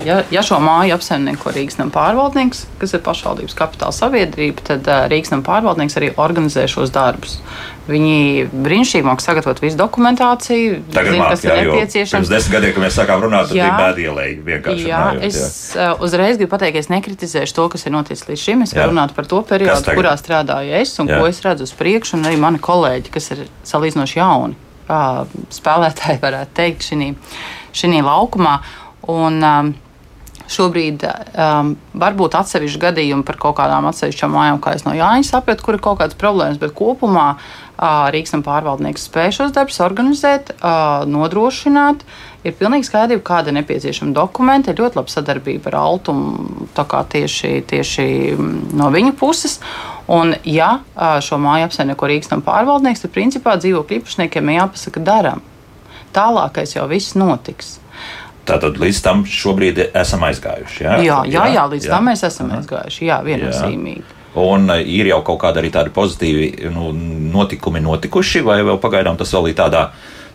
ja, ja šo māju apsaimnieko Rīgas nama pārvaldnieks, kas ir pašvaldības kapitāla sabiedrība, tad Rīgas nama pārvaldnieks arī organizē šos darbus. Viņi brīnišķīgi māca sagatavot visu dokumentāciju, Tagad zina, māk, kas jā, ir nepieciešams. Pirms desmit gadiem, kad mēs sākām runāt, tad Jā. bija bēdielēji vienkārši. Jā, runājot, es uh, uzreiz gribu pateikt, es nekritizēšu to, kas ir noticis līdz šim. Es Jā. varu runāt par to periodu, kurā strādāju es un Jā. ko es redzu uz priekšu, un arī mani kolēģi, kas ir salīdzinoši jauni spēlētāji, varētu teikt, šī laukumā. Un, um, Šobrīd um, var būt atsevišķi gadījumi par kaut kādām atsevišķām mājām, kā es no Jāņa sapratu, kur ir kaut kādas problēmas, bet kopumā uh, Rīgas un pārvaldnieks spēj šos darbus organizēt, nodrošināt. Ir pilnīgi skaidrība, kāda ir nepieciešama dokumenta. Ir ļoti laba sadarbība ar Altumu, tieši, tieši no viņa puses. Un, ja šo māju apsaimnieko Rīgas un pārvaldnieks, tad principā dzīvokļu īpašniekiem jāpasaka, darām. Tālākais jau viss notiks. Tātad līdz tam šobrīd esam aizgājuši. Jā, Jā, jā, jā līdz tam mēs esam aizgājuši. Jā, viennozīmīgi. Un uh, ir jau kaut kādi arī tādi pozitīvi nu, notikumi notikuši, vai vēl pagaidām tas vēl ir tādā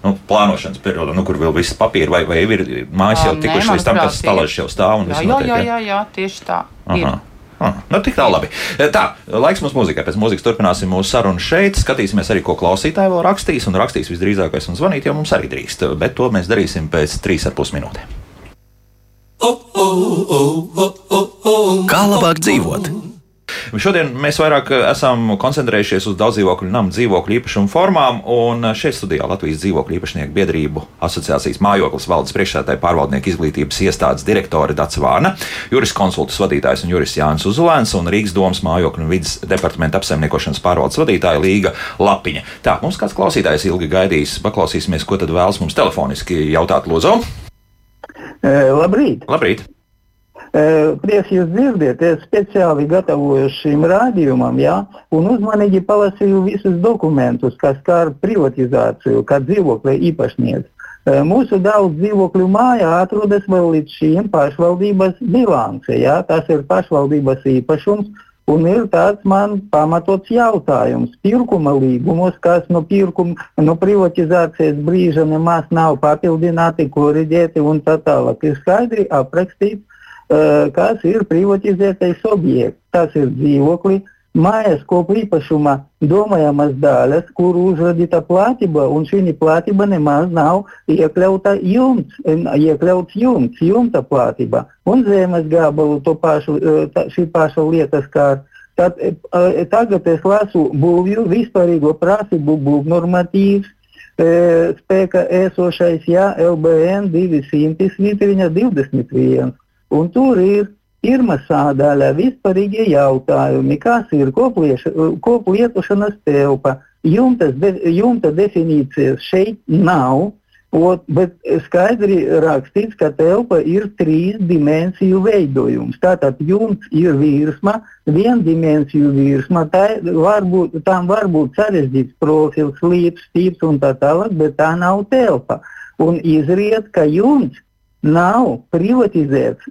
nu, plānošanas periodā, nu, kur vēl viss papīri, vai, vai ir mājas jau tikuši līdz tam, ka stalažs jau stāv un Jā, viss jā, notiek. jā, jā, jā, tieši tā. Ir. Aha. Ah, nu, tik tā labi. Tā, laiks mums mūzikai. Pēc mūzikas turpināsim mūsu sarunu šeit. Skatīsimies arī, ko klausītāji vēl rakstīs. Un rakstīs visdrīzākais un zvanīt, jo mums arī drīkst. Bet to mēs darīsim pēc trīs ar pus minūtēm. Kā labāk dzīvot? Šodien mēs vairāk eh, esam koncentrējušies uz daudzdzīvokļu namu dzīvokļu īpašumu formām, un eh, šeit studijā Latvijas dzīvokļu īpašnieku biedrību asociācijas mājoklis valdes priekšsēdētāja pārvaldnieku izglītības iestādes direktore Dācis Vārna, juris konsultas vadītājs un juris Jānis Uzulēns un Rīgas domas mājokļu un vidas departamenta apsaimniekošanas pārvaldes vadītāja Līga Lapiņa. Tā, mums kāds klausītājs ilgi gaidīs, paklausīsimies, ko tad vēlas mums telefoniski jautāt Lūdzu. Eh, Labrīt! Labrīt! Prieks jūs dzirdiet, es speciāli gatavoju šim rādījumam, ja, un uzmanīgi palasīju visus dokumentus, kas skar privatizāciju, kā dzīvokļa īpašnieks. Mūsu daudz dzīvokļu mājā atrodas vēl līdz šim pašvaldības bilance. Ja? Tas ir pašvaldības īpašums. Un ir tāds man pamatots jautājums. Pirkuma līgumos, kas no, pirkuma, no privatizācijas brīža nemaz nav papildināti, korģēti un tā tālāk, ir skaidri aprakstīts, kas ir privatizētais objekts. Tas ir dzīvoklis, mājas kopu īpašuma domājamas daļas, kur uzradīta platība, un šī platība nemaz nav iekļauta jumts, iekļauts jumts, jumta platība. Un zemes gabalu to pašu, eh, tā, šī paša lieta skār. Tad, eh, tagad es lasu būvju vispārīgo prasību būvnormatīvs, e, spēka esošais jā, LBN 200 svītriņa 21. Un tur ir pirmā sādaļa vispārīgie jautājumi, kas ir koplietošanas telpa. Jumtas de, jumta definīcijas šeit nav. Ot, bet skaidri rakstīts, ka telpa ir trīs dimensiju veidojums. Tātad jumts ir virsma, viendimensiju virsma. Tā var būt, tam var būt sarežģīts profils, līps, stīps un tā tālāk, bet tā nav telpa. Un izriet, ka jumts nav privatizēts.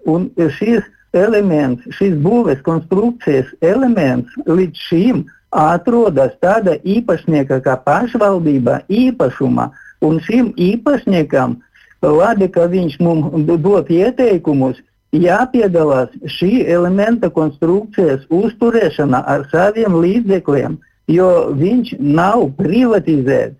Šis elements, šis būves konstrukcijas elements līdz šim atrodas tāda īpašnieka kā pašvaldība īpašuma. Un šim īpašniekam, labi, ka viņš mums dod ieteikumus, jāpiedalās šī elementa konstrukcijas uzturēšanā ar saviem līdzekļiem, jo viņš nav privatizēts.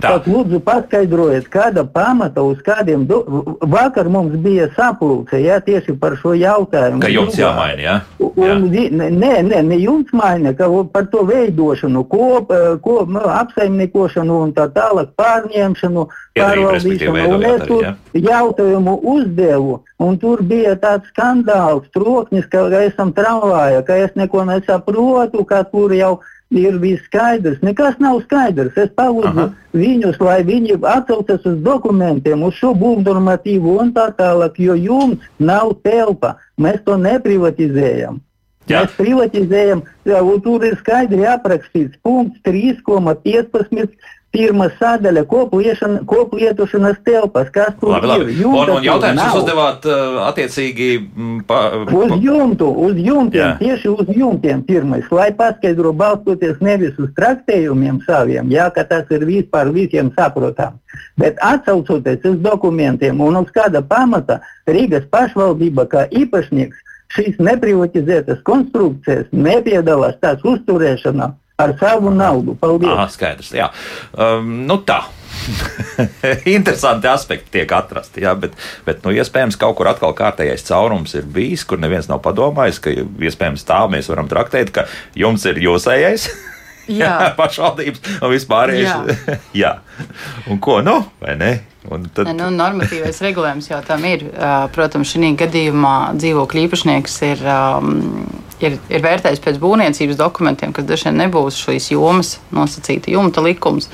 Tā. Tad lūdzu paskaidrojiet, kāda pamata uz kādiem. Do... Vakar mums bija sapulce ja, tieši par šo jautājumu. Ka jums jāmaina, jā? Un, vi- nē, nē, ne jums maina, ka par to veidošanu, kop, ko, nu, apsaimniekošanu un tā tālāk pārņemšanu, pārvaldīšanu. Un es tur ja? jautājumu uzdevu, un tur bija tāds skandāls, troknis, ka esam tramvāja, ka es neko nesaprotu, ka tur jau ir viss skaidrs. Nekas nav skaidrs. Es palūdzu viņus, lai viņi atcaucas uz dokumentiem, uz šo būvnormatīvu un tā tālāk, jo jums nav telpa. Mēs to neprivatizējam. Jā. Mēs privatizējam, jā, un tur ir skaidri aprakstīts punkts 3,15. Pirmā sadaļa kopliešana- koplietošanas telpas. Kas tur Labi, labi. ir? Un, Jumta un jautājums tur jūs uzdevāt uh, attiecīgi. mm, Pa, Uz jumtu, uz jumtiem, Jā. tieši uz jumtiem pirmais, lai paskaidro balstoties nevis uz traktējumiem saviem, jā, ka tas ir vispār visiem saprotams, bet atsaucoties uz dokumentiem un uz kāda pamata Rīgas pašvaldība kā īpašnieks šīs neprivatizētas konstrukcijas nepiedalās tās uzturēšanā ar savu naudu. Paldies! Aha, skaidrs. Jā. Um, nu tā. Interesanti aspekti tiek atrasti, jā, bet, bet nu, iespējams, kaut kur atkal kārtējais caurums ir bijis, kur neviens nav padomājis, ka iespējams tā mēs varam traktēt, ka jums ir jūsējais. Jā. pašvaldības un vispārējais. Jā. jā. Un ko, nu, vai ne? Un tad, Ne, nu, normatīvais regulējums jau tam ir. Ā, Protams, šī gadījumā dzīvokļu īpašnieks ir, um, ir, ir vērtējis pēc būvniecības dokumentiem, kas dažiem nebūs šīs jomas nosacīta jumta likums.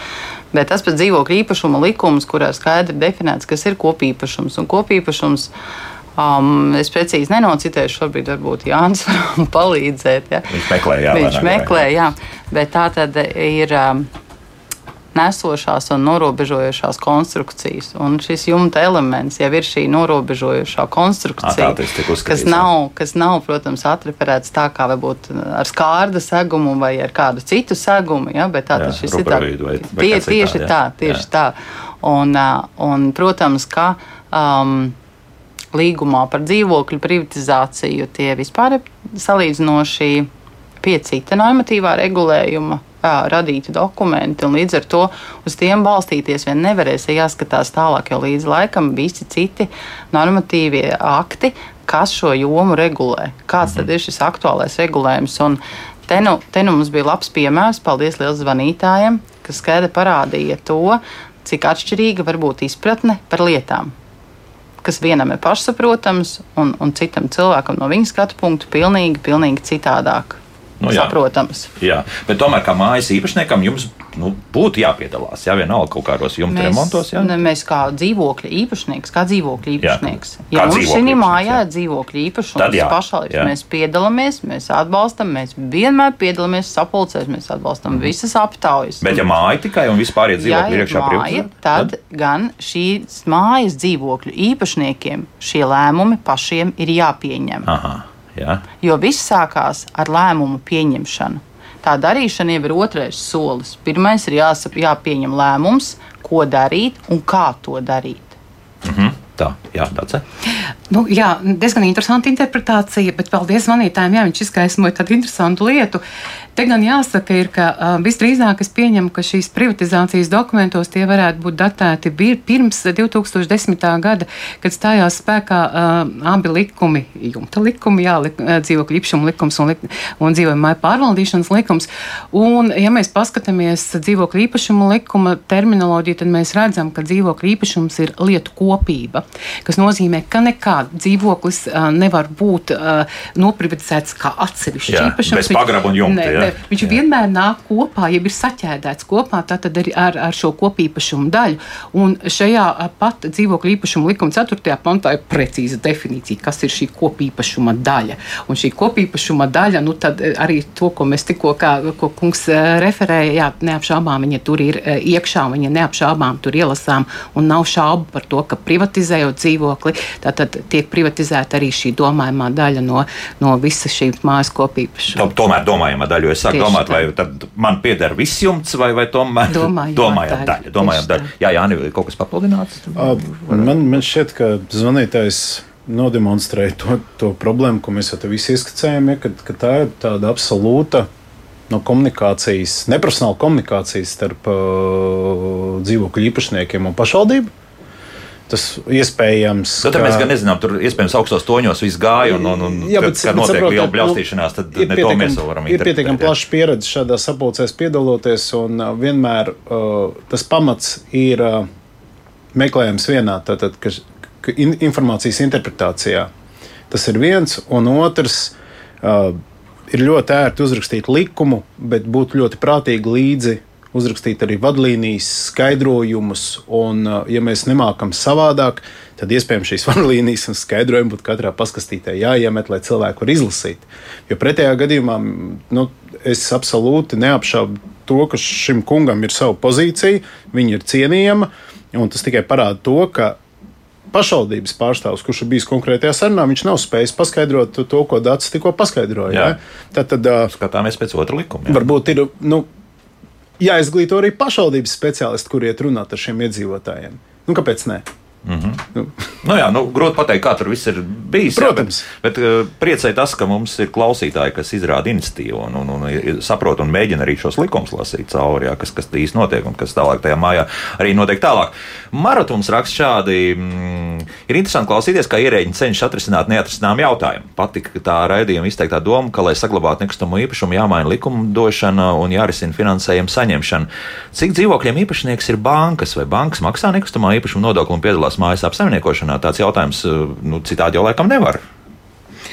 Bet tas pēc dzīvokļu īpašuma likums, kurā skaidri definēts, kas ir kopīpašums. Un kopīpašums Um, es precīzi nenocitēšu, šobrīd varbūt Jānis var palīdzēt. Ja. Viņš meklē, jā, Viņš meklē, jā. Bet tā tad ir um, nesošās un norobežojošās konstrukcijas. Un šis jumta elements jau ir šī norobežojošā konstrukcija, tā tiek uzskatīts, kas, nav, kas nav, protams, atreferēts tā kā varbūt ar skārda segumu vai ar kādu citu segumu. Ja? Bet tā Jā, šis ir tā, vai- vai tie, tieši jā. tā, tieši Jā. tā. Un, un, protams, ka um, līgumā par dzīvokļu privatizāciju tie vispār ir salīdzinoši pie cita normatīvā regulējuma ā, radīti dokumenti, un līdz ar to uz tiem balstīties vien nevarēs. Ir jāskatās tālāk, jo līdz laikam visi citi normatīvie akti, kas šo jomu regulē. Kāds tad ir šis aktuālais regulējums? Un te nu, te nu mums bija labs piemērs, paldies liels zvanītājiem, kas skaidri parādīja to, cik atšķirīga var būt izpratne par lietām kas vienam ir pašsaprotams, un, un citam cilvēkam no viņa skatu punkta pilnīgi, pilnīgi citādāk. Nu, jā. saprotams. jā. Bet tomēr, kā mājas īpašniekam, jums nu, būtu jāpiedalās. Jā, vienalga kaut kādos jumta remontos. Jā? ne, mēs kā dzīvokļa īpašnieks, kā dzīvokļa īpašnieks. Kā Ja mums dzīvokļa šī īpašnieks, mājā jā. ir dzīvokļa īpašums, Tad jā, jā. mēs piedalāmies, mēs atbalstam, mēs vienmēr piedalāmies sapulcēs, mēs atbalstam visas aptaujas. Bet, ja māja tikai un vispār ir ir iekšā māja, privatizēta, tad gan šīs mājas dzīvokļu īpašniekiem šie lēmumi pašiem ir jāpieņem. Aha, jā. Jo viss sākās ar lēmumu pieņemšanu. Tā darīšana jau ir otrais solis. Pirmais ir jāsap, jāpieņem lēmums, ko darīt un kā to darīt. Tā, jā, ir. Nu, jā, diezgan interesanta interpretācija, bet paldies zvanītājiem. Jā, viņš izgaismoja tādu interesantu lietu. Te gan jāsaka, ir, ka uh, visdrīzāk es pieņemu, ka šīs privatizācijas dokumentos tie varētu būt datēti pirms 2010. gada, kad stājās spēkā uh, abi likumi, jumta likumi, jā, lik, dzīvokļu īpašuma likums un, lik, un dzīvojuma māju pārvaldīšanas likums. Un, ja mēs paskatāmies dzīvokļu īpašuma likuma terminoloģiju, tad mēs redzam, ka dzīvokļu īpašums ir lietu kopība, kas nozīmē, ka nekāds dzīvoklis uh, nevar būt uh, noprivatizēts kā atsevišķs īpašums. un jumta, jā. nē, Viņš Jā. vienmēr nāk kopā, ja ir saķēdēts kopā, arī ar, ar šo kopīpašumu daļu. Un šajā pat dzīvokļu īpašuma likuma 4. pantā ir precīza definīcija, kas ir šī kopīpašuma daļa. Un šī kopīpašuma daļa, nu tad arī to, ko mēs tikko, kā, ko kungs referēja, jā, neapšaubām viņa tur ir iekšā, viņa neapšaubām tur ielasām, un nav šaubu par to, ka privatizējot dzīvokli, tad tiek privatizēta arī šī domājumā daļa no, no visas šīs mājas kopīpašuma. To, tomēr domājamā daļa, jo es sāku Tieši domāt, tā. vai tad man pieder viss jumts, vai, vai tomēr Domājamā domājam daļa. daļa. Domājam daļa. Jā, Jāni, kaut kas papildināts? Ā, Man, man šķiet, ka zvanītājs nodemonstrēja to, to problēmu, ko mēs jau visi ieskicējām, ja, ka, ka tā ir tāda absolūta no komunikācijas, neprofesionāla komunikācijas starp uh, dzīvokļu īpašniekiem un pašvaldību. Tas iespējams. Nu, tad mēs gan nezinām, tur iespējams augstos toņos viss gāja, un, un, un Jā, bet- kad notiek saprotiet, liela nu, bļaustīšanās, tad ne to mēs vēl varam Ir pietiekami plaša pieredze šādā sapulcēs piedaloties, un uh, vienmēr uh, tas pamats ir uh, meklējams vienā, tātad, ka, ka in, informācijas interpretācijā. Tas ir viens, un otrs. Uh, Ir ļoti ērti uzrakstīt likumu, bet būtu ļoti prātīgi līdzi uzrakstīt arī vadlīnijas, skaidrojumus. Un, uh, ja mēs nemākam savādāk, tad iespējams šīs vadlīnijas un skaidrojumi būtu katrā paskastītē jāiemet, lai cilvēki var izlasīt. Jo pretējā gadījumā nu, es absolūti neapšaubu to, ka šim kungam ir sava pozīcija, viņa ir cienījama, un tas tikai parāda to, ka pašvaldības pārstāvs, kurš ir bijis konkrētajā sarunā, viņš nav spējis paskaidrot to, ko Dārts tikko paskaidroja. Tad, tad Skatāmies pēc otra likuma. jā. varbūt ir nu, jāizglīto arī pašvaldības speciālisti, kur iet runāt ar šiem iedzīvotājiem. Nu, kāpēc ne? Nu, jā, nu, grūti pateikt, kā tur viss ir bijis. Protams. Jā, bet, bet uh, priecē tas, ka mums ir klausītāji, kas izrāda iniciatīvu un, un, un saprot un mēģina arī šos likumus lasīt cauri, jā, kas, kas īsti notiek un kas tālāk tajā mājā arī notiek tālāk. Maratons raksta šādi. Mm, ir interesanti klausīties, kā ierēģi cenšas atrisināt neatrisinām jautājumu. Patika tā raidījuma izteiktā doma, ka, lai saglabātu nekustamo īpašumu, jāmaina likumdošana un jārisina finansējuma saņemšana. Cik dzīvokļiem īpašnieks ir bankas vai bankas maksā nekustamā īpašuma nodokli un piedalās mājas apsaimniekošanā? Tāds jautājums uh, nu, citādi jau laikam nevar.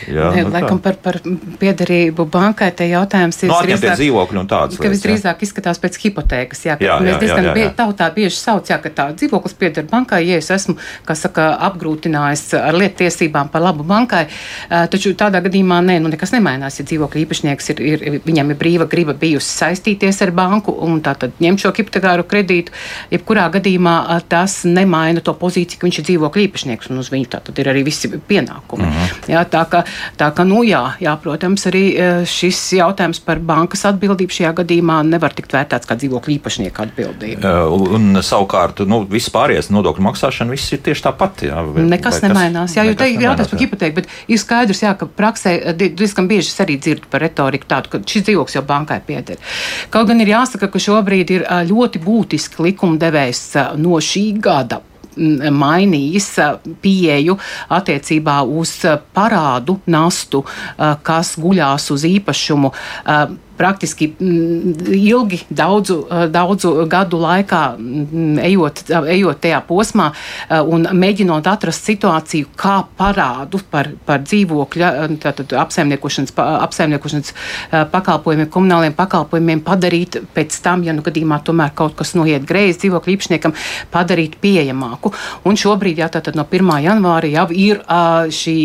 Jā, Ne, nu tā. Laikam par, par piederību bankai te jautājums ir Nu, atņemtie dzīvokļi un tādas Ka lietas, jā. visdrīzāk izskatās pēc hipotēkas. Jā, ka Jā, jā, mēs diezgan jā, jā, bie- jā. tautā bieži sauc, jā, ka tā dzīvoklis pieder bankai, ja es esmu, kā saka, apgrūtinājis ar lietiesībām par labu bankai. Taču tādā gadījumā nē, nu nekas nemainās, ja dzīvokļa īpašnieks ir, ir, viņam ir brīva griba bijusi saistīties ar banku un tātad ņemt šo hipotekāru kredītu. Jebkurā gadījumā tas nemaina to pozīciju, ka viņš ir dzīvokļa īpašnieks un uz viņu tātad ir arī visi pienākumi. Jā, tā ka, tā ka, nu jā, jā, protams, arī eh, šis jautājums par bankas atbildību šajā gadījumā nevar tikt vērtēts kā dzīvokļa īpašnieka atbildība. Uh, Un savukārt, nu, viss pārējais nodokļu maksāšana, viss ir tieši tāpat. Jā, vai- Nekas vai nemainās. Jā, jo te ir jautājums par jā. hipotēku, bet ir skaidrs, jā, ka praksē di- diezgan bieži es arī dzirdu par retoriku tādu, ka šis dzīvoklis jau bankai pieder. Kaut gan ir jāsaka, ka šobrīd ir ļoti būtiski likumdevējs no šī gada mainījis pieeju attiecībā uz parādu nastu, kas guļās uz īpašumu. Praktiski mm, ilgi, daudzu, ā, daudzu gadu laikā, mm, ejot, ā, ejot tajā posmā ā, un mēģinot atrast situāciju, kā parādu par, par dzīvokļa, apsaimniekošanas, apsaimniekošanas pakalpojumiem, komunāliem pakalpojumiem padarīt pēc tam, ja nu gadījumā tomēr kaut kas noiet greizi dzīvokļu īpašniekam, padarīt pieejamāku. Un šobrīd, jā, tātad no 1. janvāra jau ir šī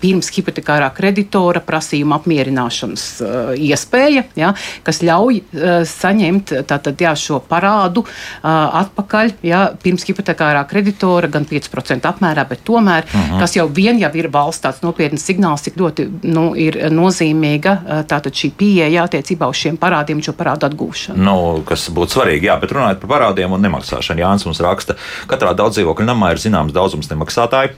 pirms hipotekārā kreditora prasījuma apmierināšanas uh, iespēja, ja, kas ļauj uh, saņemt tātad, jā, šo parādu uh, atpakaļ ja, pirms hipotekārā kreditora gan 5% apmērā, bet tomēr uh -huh. tas jau vien jau ir valsts tāds nopietns signāls, cik ļoti nu, ir nozīmīga uh, tātad šī pieeja attiecībā uz šiem parādiem, šo parādu atgūšanu. Nu, kas būtu svarīgi, jā, bet runājot par parādiem un nemaksāšanu, Jānis mums raksta, ka katrā daudzdzīvokļu namā ir zināms daudzums nemaksātāju.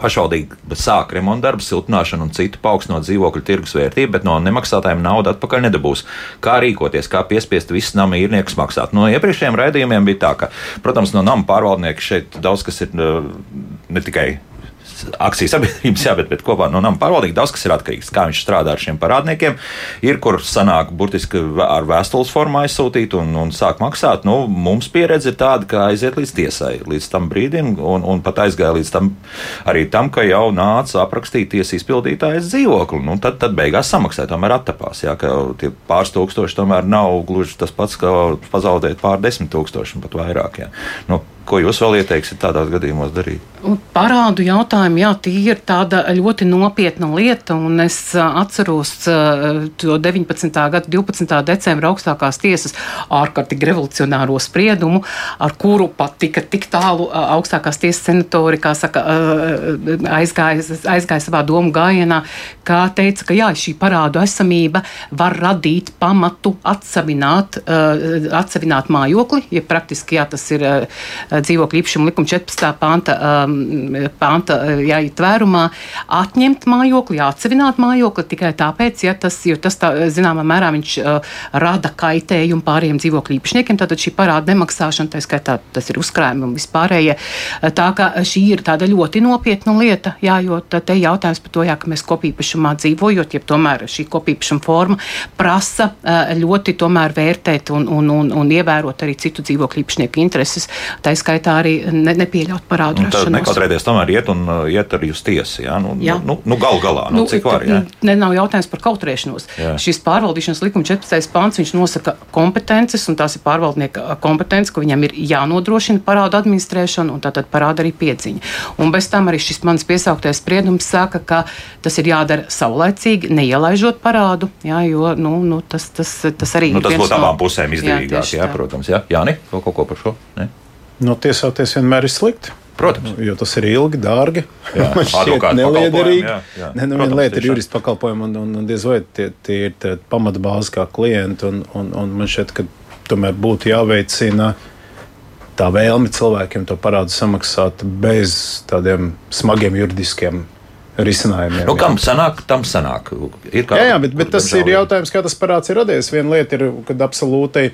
Pašvaldība sāk remontu darbu, siltināšanu un citu paaugstinot dzīvokļu tirgus vērtību, bet no nemaksātājiem naudu atpakaļ nedabūs. Kā rīkoties, kā piespiest visus nama īrniekus maksāt? No iepriekšējiem raidījumiem bija tā, ka, protams, no nama pārvaldnieka šeit daudz kas ir uh, ne tikai akciju sabiedrības, jā, bet, bet kopā no nama pārvaldnieka daudz kas ir atkarīgs. Kā viņš strādā ar šiem parādniekiem, ir kur sanāk burtiski ar vēstules formā aizsūtīt un, un sāk maksāt. Nu, mums pieredze ir tāda, ka aiziet līdz tiesai līdz tam brīdim, un, un pat aizgāja līdz tam arī tam, ka jau nāca aprakstīt tiesas izpildītājas dzīvokli. Nu, tad, tad beigās samaksāja, tomēr attapās. Jā, ka tie pāris tūkstoši tomēr nav gluži tas pats, kā pazaudēt pār desmit tūkstoši un pat vairāk. Jā. Nu, Ko jūs vēl ieteiksiet tādās gadījumos darīt? Un Parādu jautājumi, jā, tie ir tāda ļoti nopietna lieta, un es atceros to 19. gada 12. decembra augstākās tiesas ārkārtīgi revolucionāro spriedumu, ar kuru pat tika tik tālu augstākās tiesas senatori, kā saka, aizgāja, aizgāja savā domu gājienā, kā teica, ka jā, šī parādu esamība var radīt pamatu atsavināt, atsavināt mājokli, ja praktiski jā, tas ir dzīvokļu īpašuma likuma 14. panta, um, panta jā, tvērumā atņemt mājokli, jāatsevināt mājokli tikai tāpēc, ja tas, jo tas tā, zināmā mērā viņš uh, rada kaitējumu pārējiem dzīvokļu īpašniekiem. Tātad šī parāda nemaksāšana, tā skaitā tas ir uzkrājumi un vispārējie. Tā kā šī ir tāda ļoti nopietna lieta, jā, jo te jautājums par to, jā, ka mēs kopīpašumā dzīvojot, ja tomēr šī kopīpašuma forma prasa uh, ļoti tomēr vērtēt un, un, un, un ievērot arī citu dzīvokļu īpašnieku intereses, tā skaitā arī ne, nepieļaut parādu nu, rašanos. Nekautrēties tomēr iet un uh, iet arī uz tiesu, jā, nu, jā. nu, nu gal galā, nu, nu cik var, jā. Ne, nav jautājums par kautrēšanos. Jā. Šis pārvaldīšanas likuma 14. pāns, viņš nosaka kompetences, un tās ir pārvaldnieka kompetences, ka viņam ir jānodrošina parādu administrēšana un tātad parāda arī piedziņa. Un bez tam arī šis mans piesauktais spriedums saka, ka tas ir jādara saulēcīgi, neielaižot parādu, jā, jo nu, nu, tas, tas, tas arī nu, tas būtu abām pusēm izdevīgāk, jā, jā, protams. Jā, Jāni, vēl kaut ko par šo? Ne? No tiesāties vienmēr ir slikti. Protams. Jo tas ir ilgi, dārgi. Man šķiet, neliederīgi. Neviena nu, Protams, lieta ir jurista pakalpojumi, un, un, un diez vai tie, tie ir pamatbāzi kā klienti. Un, un, un man šķiet, ka tomēr būtu jāveicina tā vēlme cilvēkiem to parādu samaksāt bez tādiem smagiem juridiskiem risinājumiem. Nu, kam sanāk, tam sanāk. Ir kā, jā, jā, bet, bet tas ir jautājums, kā tas parāds ir radies. Viena lieta ir, kad absolūti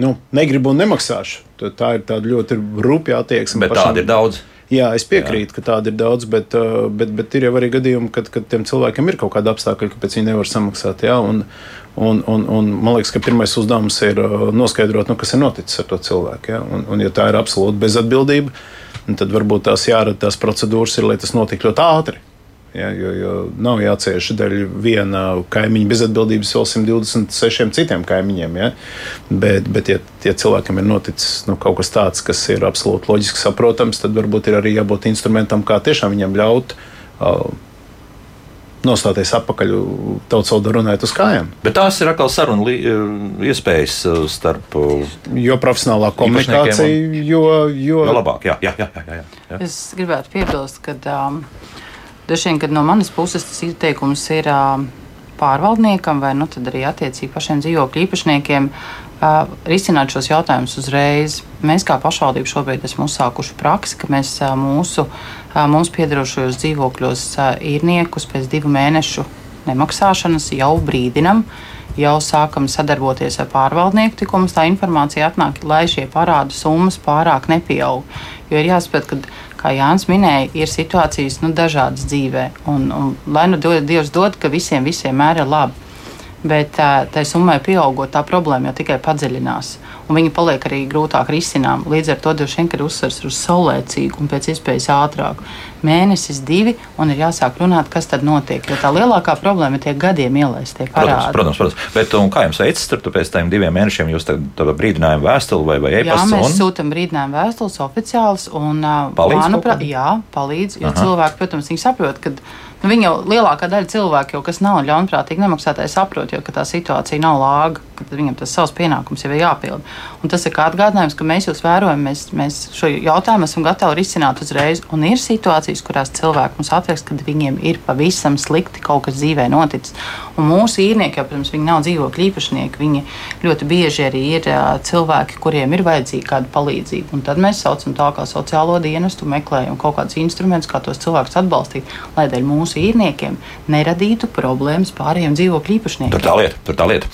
nu, negribu un nemaksāšu. Tā ir tāda ļoti rupja attieksme. Bet pašam. tāda ir daudz. Jā, es piekrītu, Jā. ka tāda ir daudz, bet, uh, bet, bet ir jau arī gadījumi, kad, kad tiem cilvēkiem ir kaut kāda apstākļa, kāpēc viņi nevar samaksāt. Jā, un, un, un, un man liekas, ka pirmais uzdevums ir uh, noskaidrot, nu, kas ir noticis ar to cilvēku. Jā, un, un, ja tā ir absolūta bezatbildība, tad varbūt tās jārada tās procedūras, ir, lai tas notiktu ļoti ātri. Ja, jo, jo nav jācieš dēļ viena kaimiņa bezatbildības vēl 126 citiem kaimiņiem. Ja? Bet, bet ja, ja cilvēkam ir noticis nu, kaut kas tāds, kas ir absolūti loģiski saprotams, tad varbūt ir arī jābūt instrumentam, kā tiešām viņam ļaut. Uh, nostāties atpakaļ, tautas valodā runājot uz kājām. Bet tās ir atkal sarunu iespējas starp. Jo profesionālā komunikācija, un... jo, jo... jo labāk. Jā, jā, jā, jā, jā. Es gribētu piebilst, ka um, Dažs vien, kad no manas puses tas ieteikums ir pārvaldniekam vai nu, arī attiecīgi pašiem dzīvokļu īpašniekiem uh, risināt šos jautājumus uzreiz. Mēs kā pašvaldība šobrīd esam uzsākuši praksi, ka mēs uh, mūsu uh, mums piedarošajos dzīvokļos īrniekus pēc divu mēnešu nemaksāšanas jau brīdinam. Jau sākam sadarboties ar pārvaldnieku, tikko mums tā informācija atnāk, lai šie parādu summas pārāk nepieaug. Jo ir jāsaprot, ka kā Jānis minēja, ir situācijas nu, dažādas dzīvē. Un, un, lai nu Dievs dod, ka visiem, visiem mēr ir labi. Bet tā summai pieaugot, tā problēma jau tikai padziļinās. Un viņa paliek arī grūtāk risinām. Līdz ar to droši vien ir uzsvers uz saulēcīgu un pēc iespējas ātrāku. Mēnesis, divi, un ir jāsāk runāt, kas tad notiek. Jo tā lielākā problēma ir tie gadiem ielaistie parādi. Protams, protams. protams. Bet, kā jums veicas, tur pēc tam diviem mēnešiem jūs tādu brīdinājumu vēstuli vai, vai e-pastu? Jā, mēs un... sūtām brīdinājumu vēstules oficiāls un, palīdz manuprāt, jā, palīdz. Jo Aha. cilvēki, protams, viņi saprot, ka Nu, viņa jau lielākā daļa cilvēku, jau, kas nav ļaunprātīgi nemaksātāji, saprot, jau, ka tā situācija nav lāga, ka viņam tas savs pienākums jau ir jāpild. Un tas ir kā atgādinājums, ka mēs jūs vērojam, mēs, mēs šo jautājumu esam gatavi risināt uzreiz. Un ir situācijas, kurās cilvēki mums atrakst, kad viņiem ir pavisam slikti kaut kas dzīvē noticis. Un mūsu īrnieki, jau, protams, viņi nav dzīvokļu īpašnieki. Viņi ļoti bieži arī ir cilvēki, kuriem ir vajadzīga kāda palīdzība. Un tad mēs saucam tā kā sociālo dienestu, meklējam kaut kādus instrumentus, kā tos cilvēkus atbalstīt, lai dēļ mūsu mūsu īrniekiem neradītu problēmas pārējiem dzīvokļu īpašniekiem. Tur tā lieta, tur tā lieta.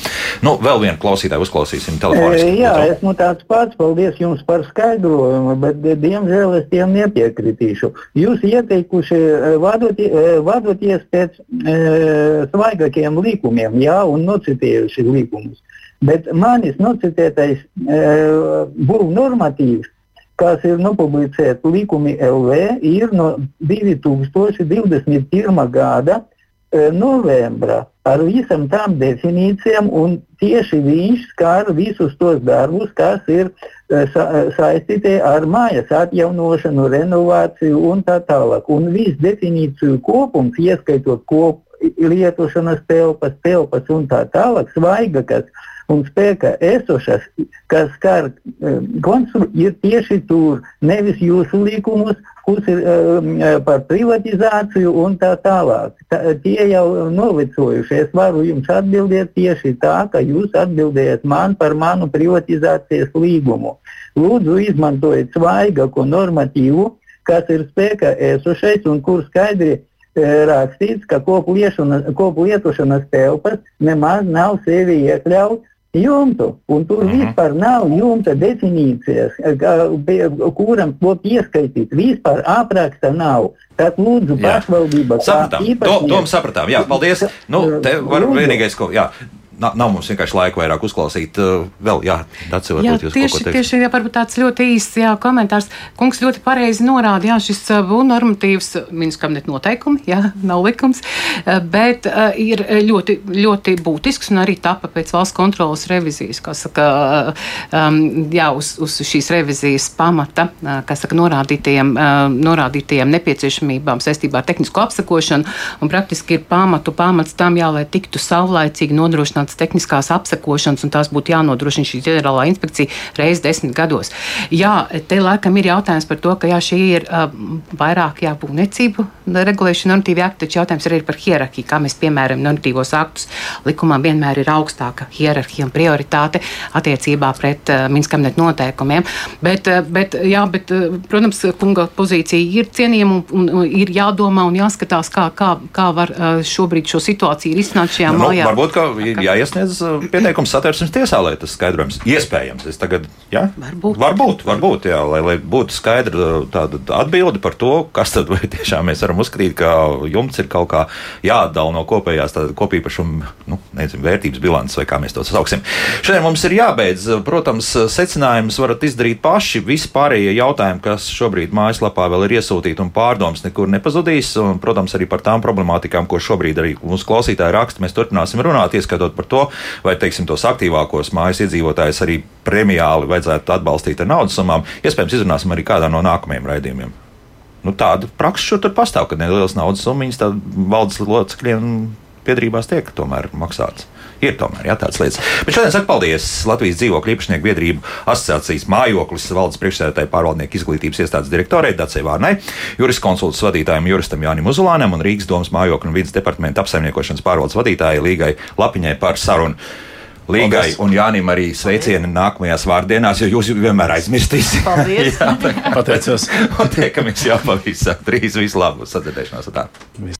Nu, vēl vienu klausītāju uzklausīsim telefoniski. Jā, esmu tāds pats, paldies jums par skaidrojumu, bet diemžēl es tiem nepiekritīšu. Jūs ieteikuši vadotie, vadoties pēc e, svaigākiem likumiem, jā, un nocitējuši likumus. Bet manis nocitētais e, būvniecības normatīvs kas ir nopublicēti likumi LV, ir no 2021. gada e, novembra ar visam tām definīcijām, un tieši viņš skar visus tos darbus, kas ir e, sa saistīti ar mājas atjaunošanu, renovāciju un tā tālāk. Un viss definīciju kopums, ieskaitot kop, lietošanas telpas, telpas un tā tālāk, svaigakas un spēkā esošas, kas skar uh, konstrukciju, ir tieši tur, nevis jūsu likumus, kurš ir uh, par privatizāciju un tā tālāk. Tā, tie jau novecojuši. Es varu jums atbildēt tieši tā, ka jūs atbildējat man par manu privatizācijas līgumu. Lūdzu, izmantojiet svaigāko normatīvu, kas ir spēkā esošais un kur skaidri e, rakstīts, ka kopu lietošanas telpas nemaz nav sevi iekļauts jumtu. Un tur -hmm. vispār nav jumta definīcijas, kuram to pieskaitīt. Vispār apraksta nav. Tad lūdzu, pašvaldība. Sapratām. To, to sapratām. Jā, paldies. Nu, te var vienīgais, ko. Jā nav, nav mums vienkārši laika vairāk uzklausīt. Uh, vēl, jā, Daci, jā tieši, tieši jā, varbūt tāds ļoti īsts jā, komentārs. Kungs ļoti pareizi norāda, jā, šis uh, normatīvs ministrs kabinetu noteikumi, jā, nav likums, bet ir ļoti, ļoti būtisks un arī tapa pēc valsts kontrolas revizijas, kas saka, um, jā, uz, uz šīs revizijas pamata, kas saka, norādītajiem, norādītajiem nepieciešamībām saistībā ar tehnisko apsakošanu un praktiski ir pamatu pamats tam, jā, lai tiktu saulaicīgi nodrošināt tādas tehniskās apsekošanas, un tās būtu jānodrošina šī ģenerālā inspekcija reizes desmit gados. Jā, te laikam ir jautājums par to, ka jā, šī ir uh, vairāk jā, būvniecību regulēšana normatīvi akti, taču jautājums arī ir par hierarhiju, kā mēs piemēram normatīvos aktus. Likumā vienmēr ir augstāka hierarhija un prioritāte attiecībā pret uh, Minskabineta noteikumiem. Bet, uh, bet, jā, bet, uh, protams, kunga pozīcija ir cienījama un, un ir jādomā un jāskatās, kā, kā, kā var uh, šobrīd šo situāciju risināt šajā nu, mājā. Varbūt, ka ir jāiesniedz uh, pieteikums satversmes tiesā, lai tas skaidrojums iespējams. Es tagad, jā? Varbūt. Varbūt, varbūt jā, lai, lai būtu skaidra uh, tāda atbilde par to, kas tad vai tiešām mēs varam uzskatīt, ka jumts ir kaut kā jāatdala no kopējās kopīpašuma nu, nezinu, vērtības bilances, vai kā mēs to sauksim. Šodien mums ir jābeidz. Protams, secinājumus varat izdarīt paši. Visi pārējie jautājumi, kas šobrīd mājaslapā vēl ir iesūtīti un pārdomas, nekur nepazudīs. Un, protams, arī par tām problemātikām, ko šobrīd arī mūsu klausītāji raksta, mēs turpināsim runāt, ieskatot par to, vai teiksim, tos aktīvākos mājas iedzīvotājus arī premiāli vajadzētu atbalstīt ar naudas summām. Iespējams, izrunāsim arī kādā no nākamajiem raidījumiem. Nu, tāda praksa šur tur pastāv, ka nelielas naudas summas valdes locekļiem piedrībās tiek tomēr maksāts. Ir tomēr jā, tādas lietas. Bet šodien saku paldies Latvijas dzīvokļu īpašnieku biedrību asociācijas mājoklis valdes priekšsēdētāju pārvaldnieku izglītības iestādes direktorei Dacei Vārnai, juristu konsultas vadītājiem Juristam Jānim Uzulānam un Rīgas domas mājokļu un vidas departamenta apsaimniekošanas pārvaldes vadītājai Līgai Lapiņai par sarunu. Līgai Paldies. un Jānim arī sveicieni nākamajās vārdienās, jo jūs vienmēr aizmirstīsiet. Paldies! jā, pateicos. un tiekamies jau pavisam drīz. Vislabāk! Sadzirdēšanās! Tā.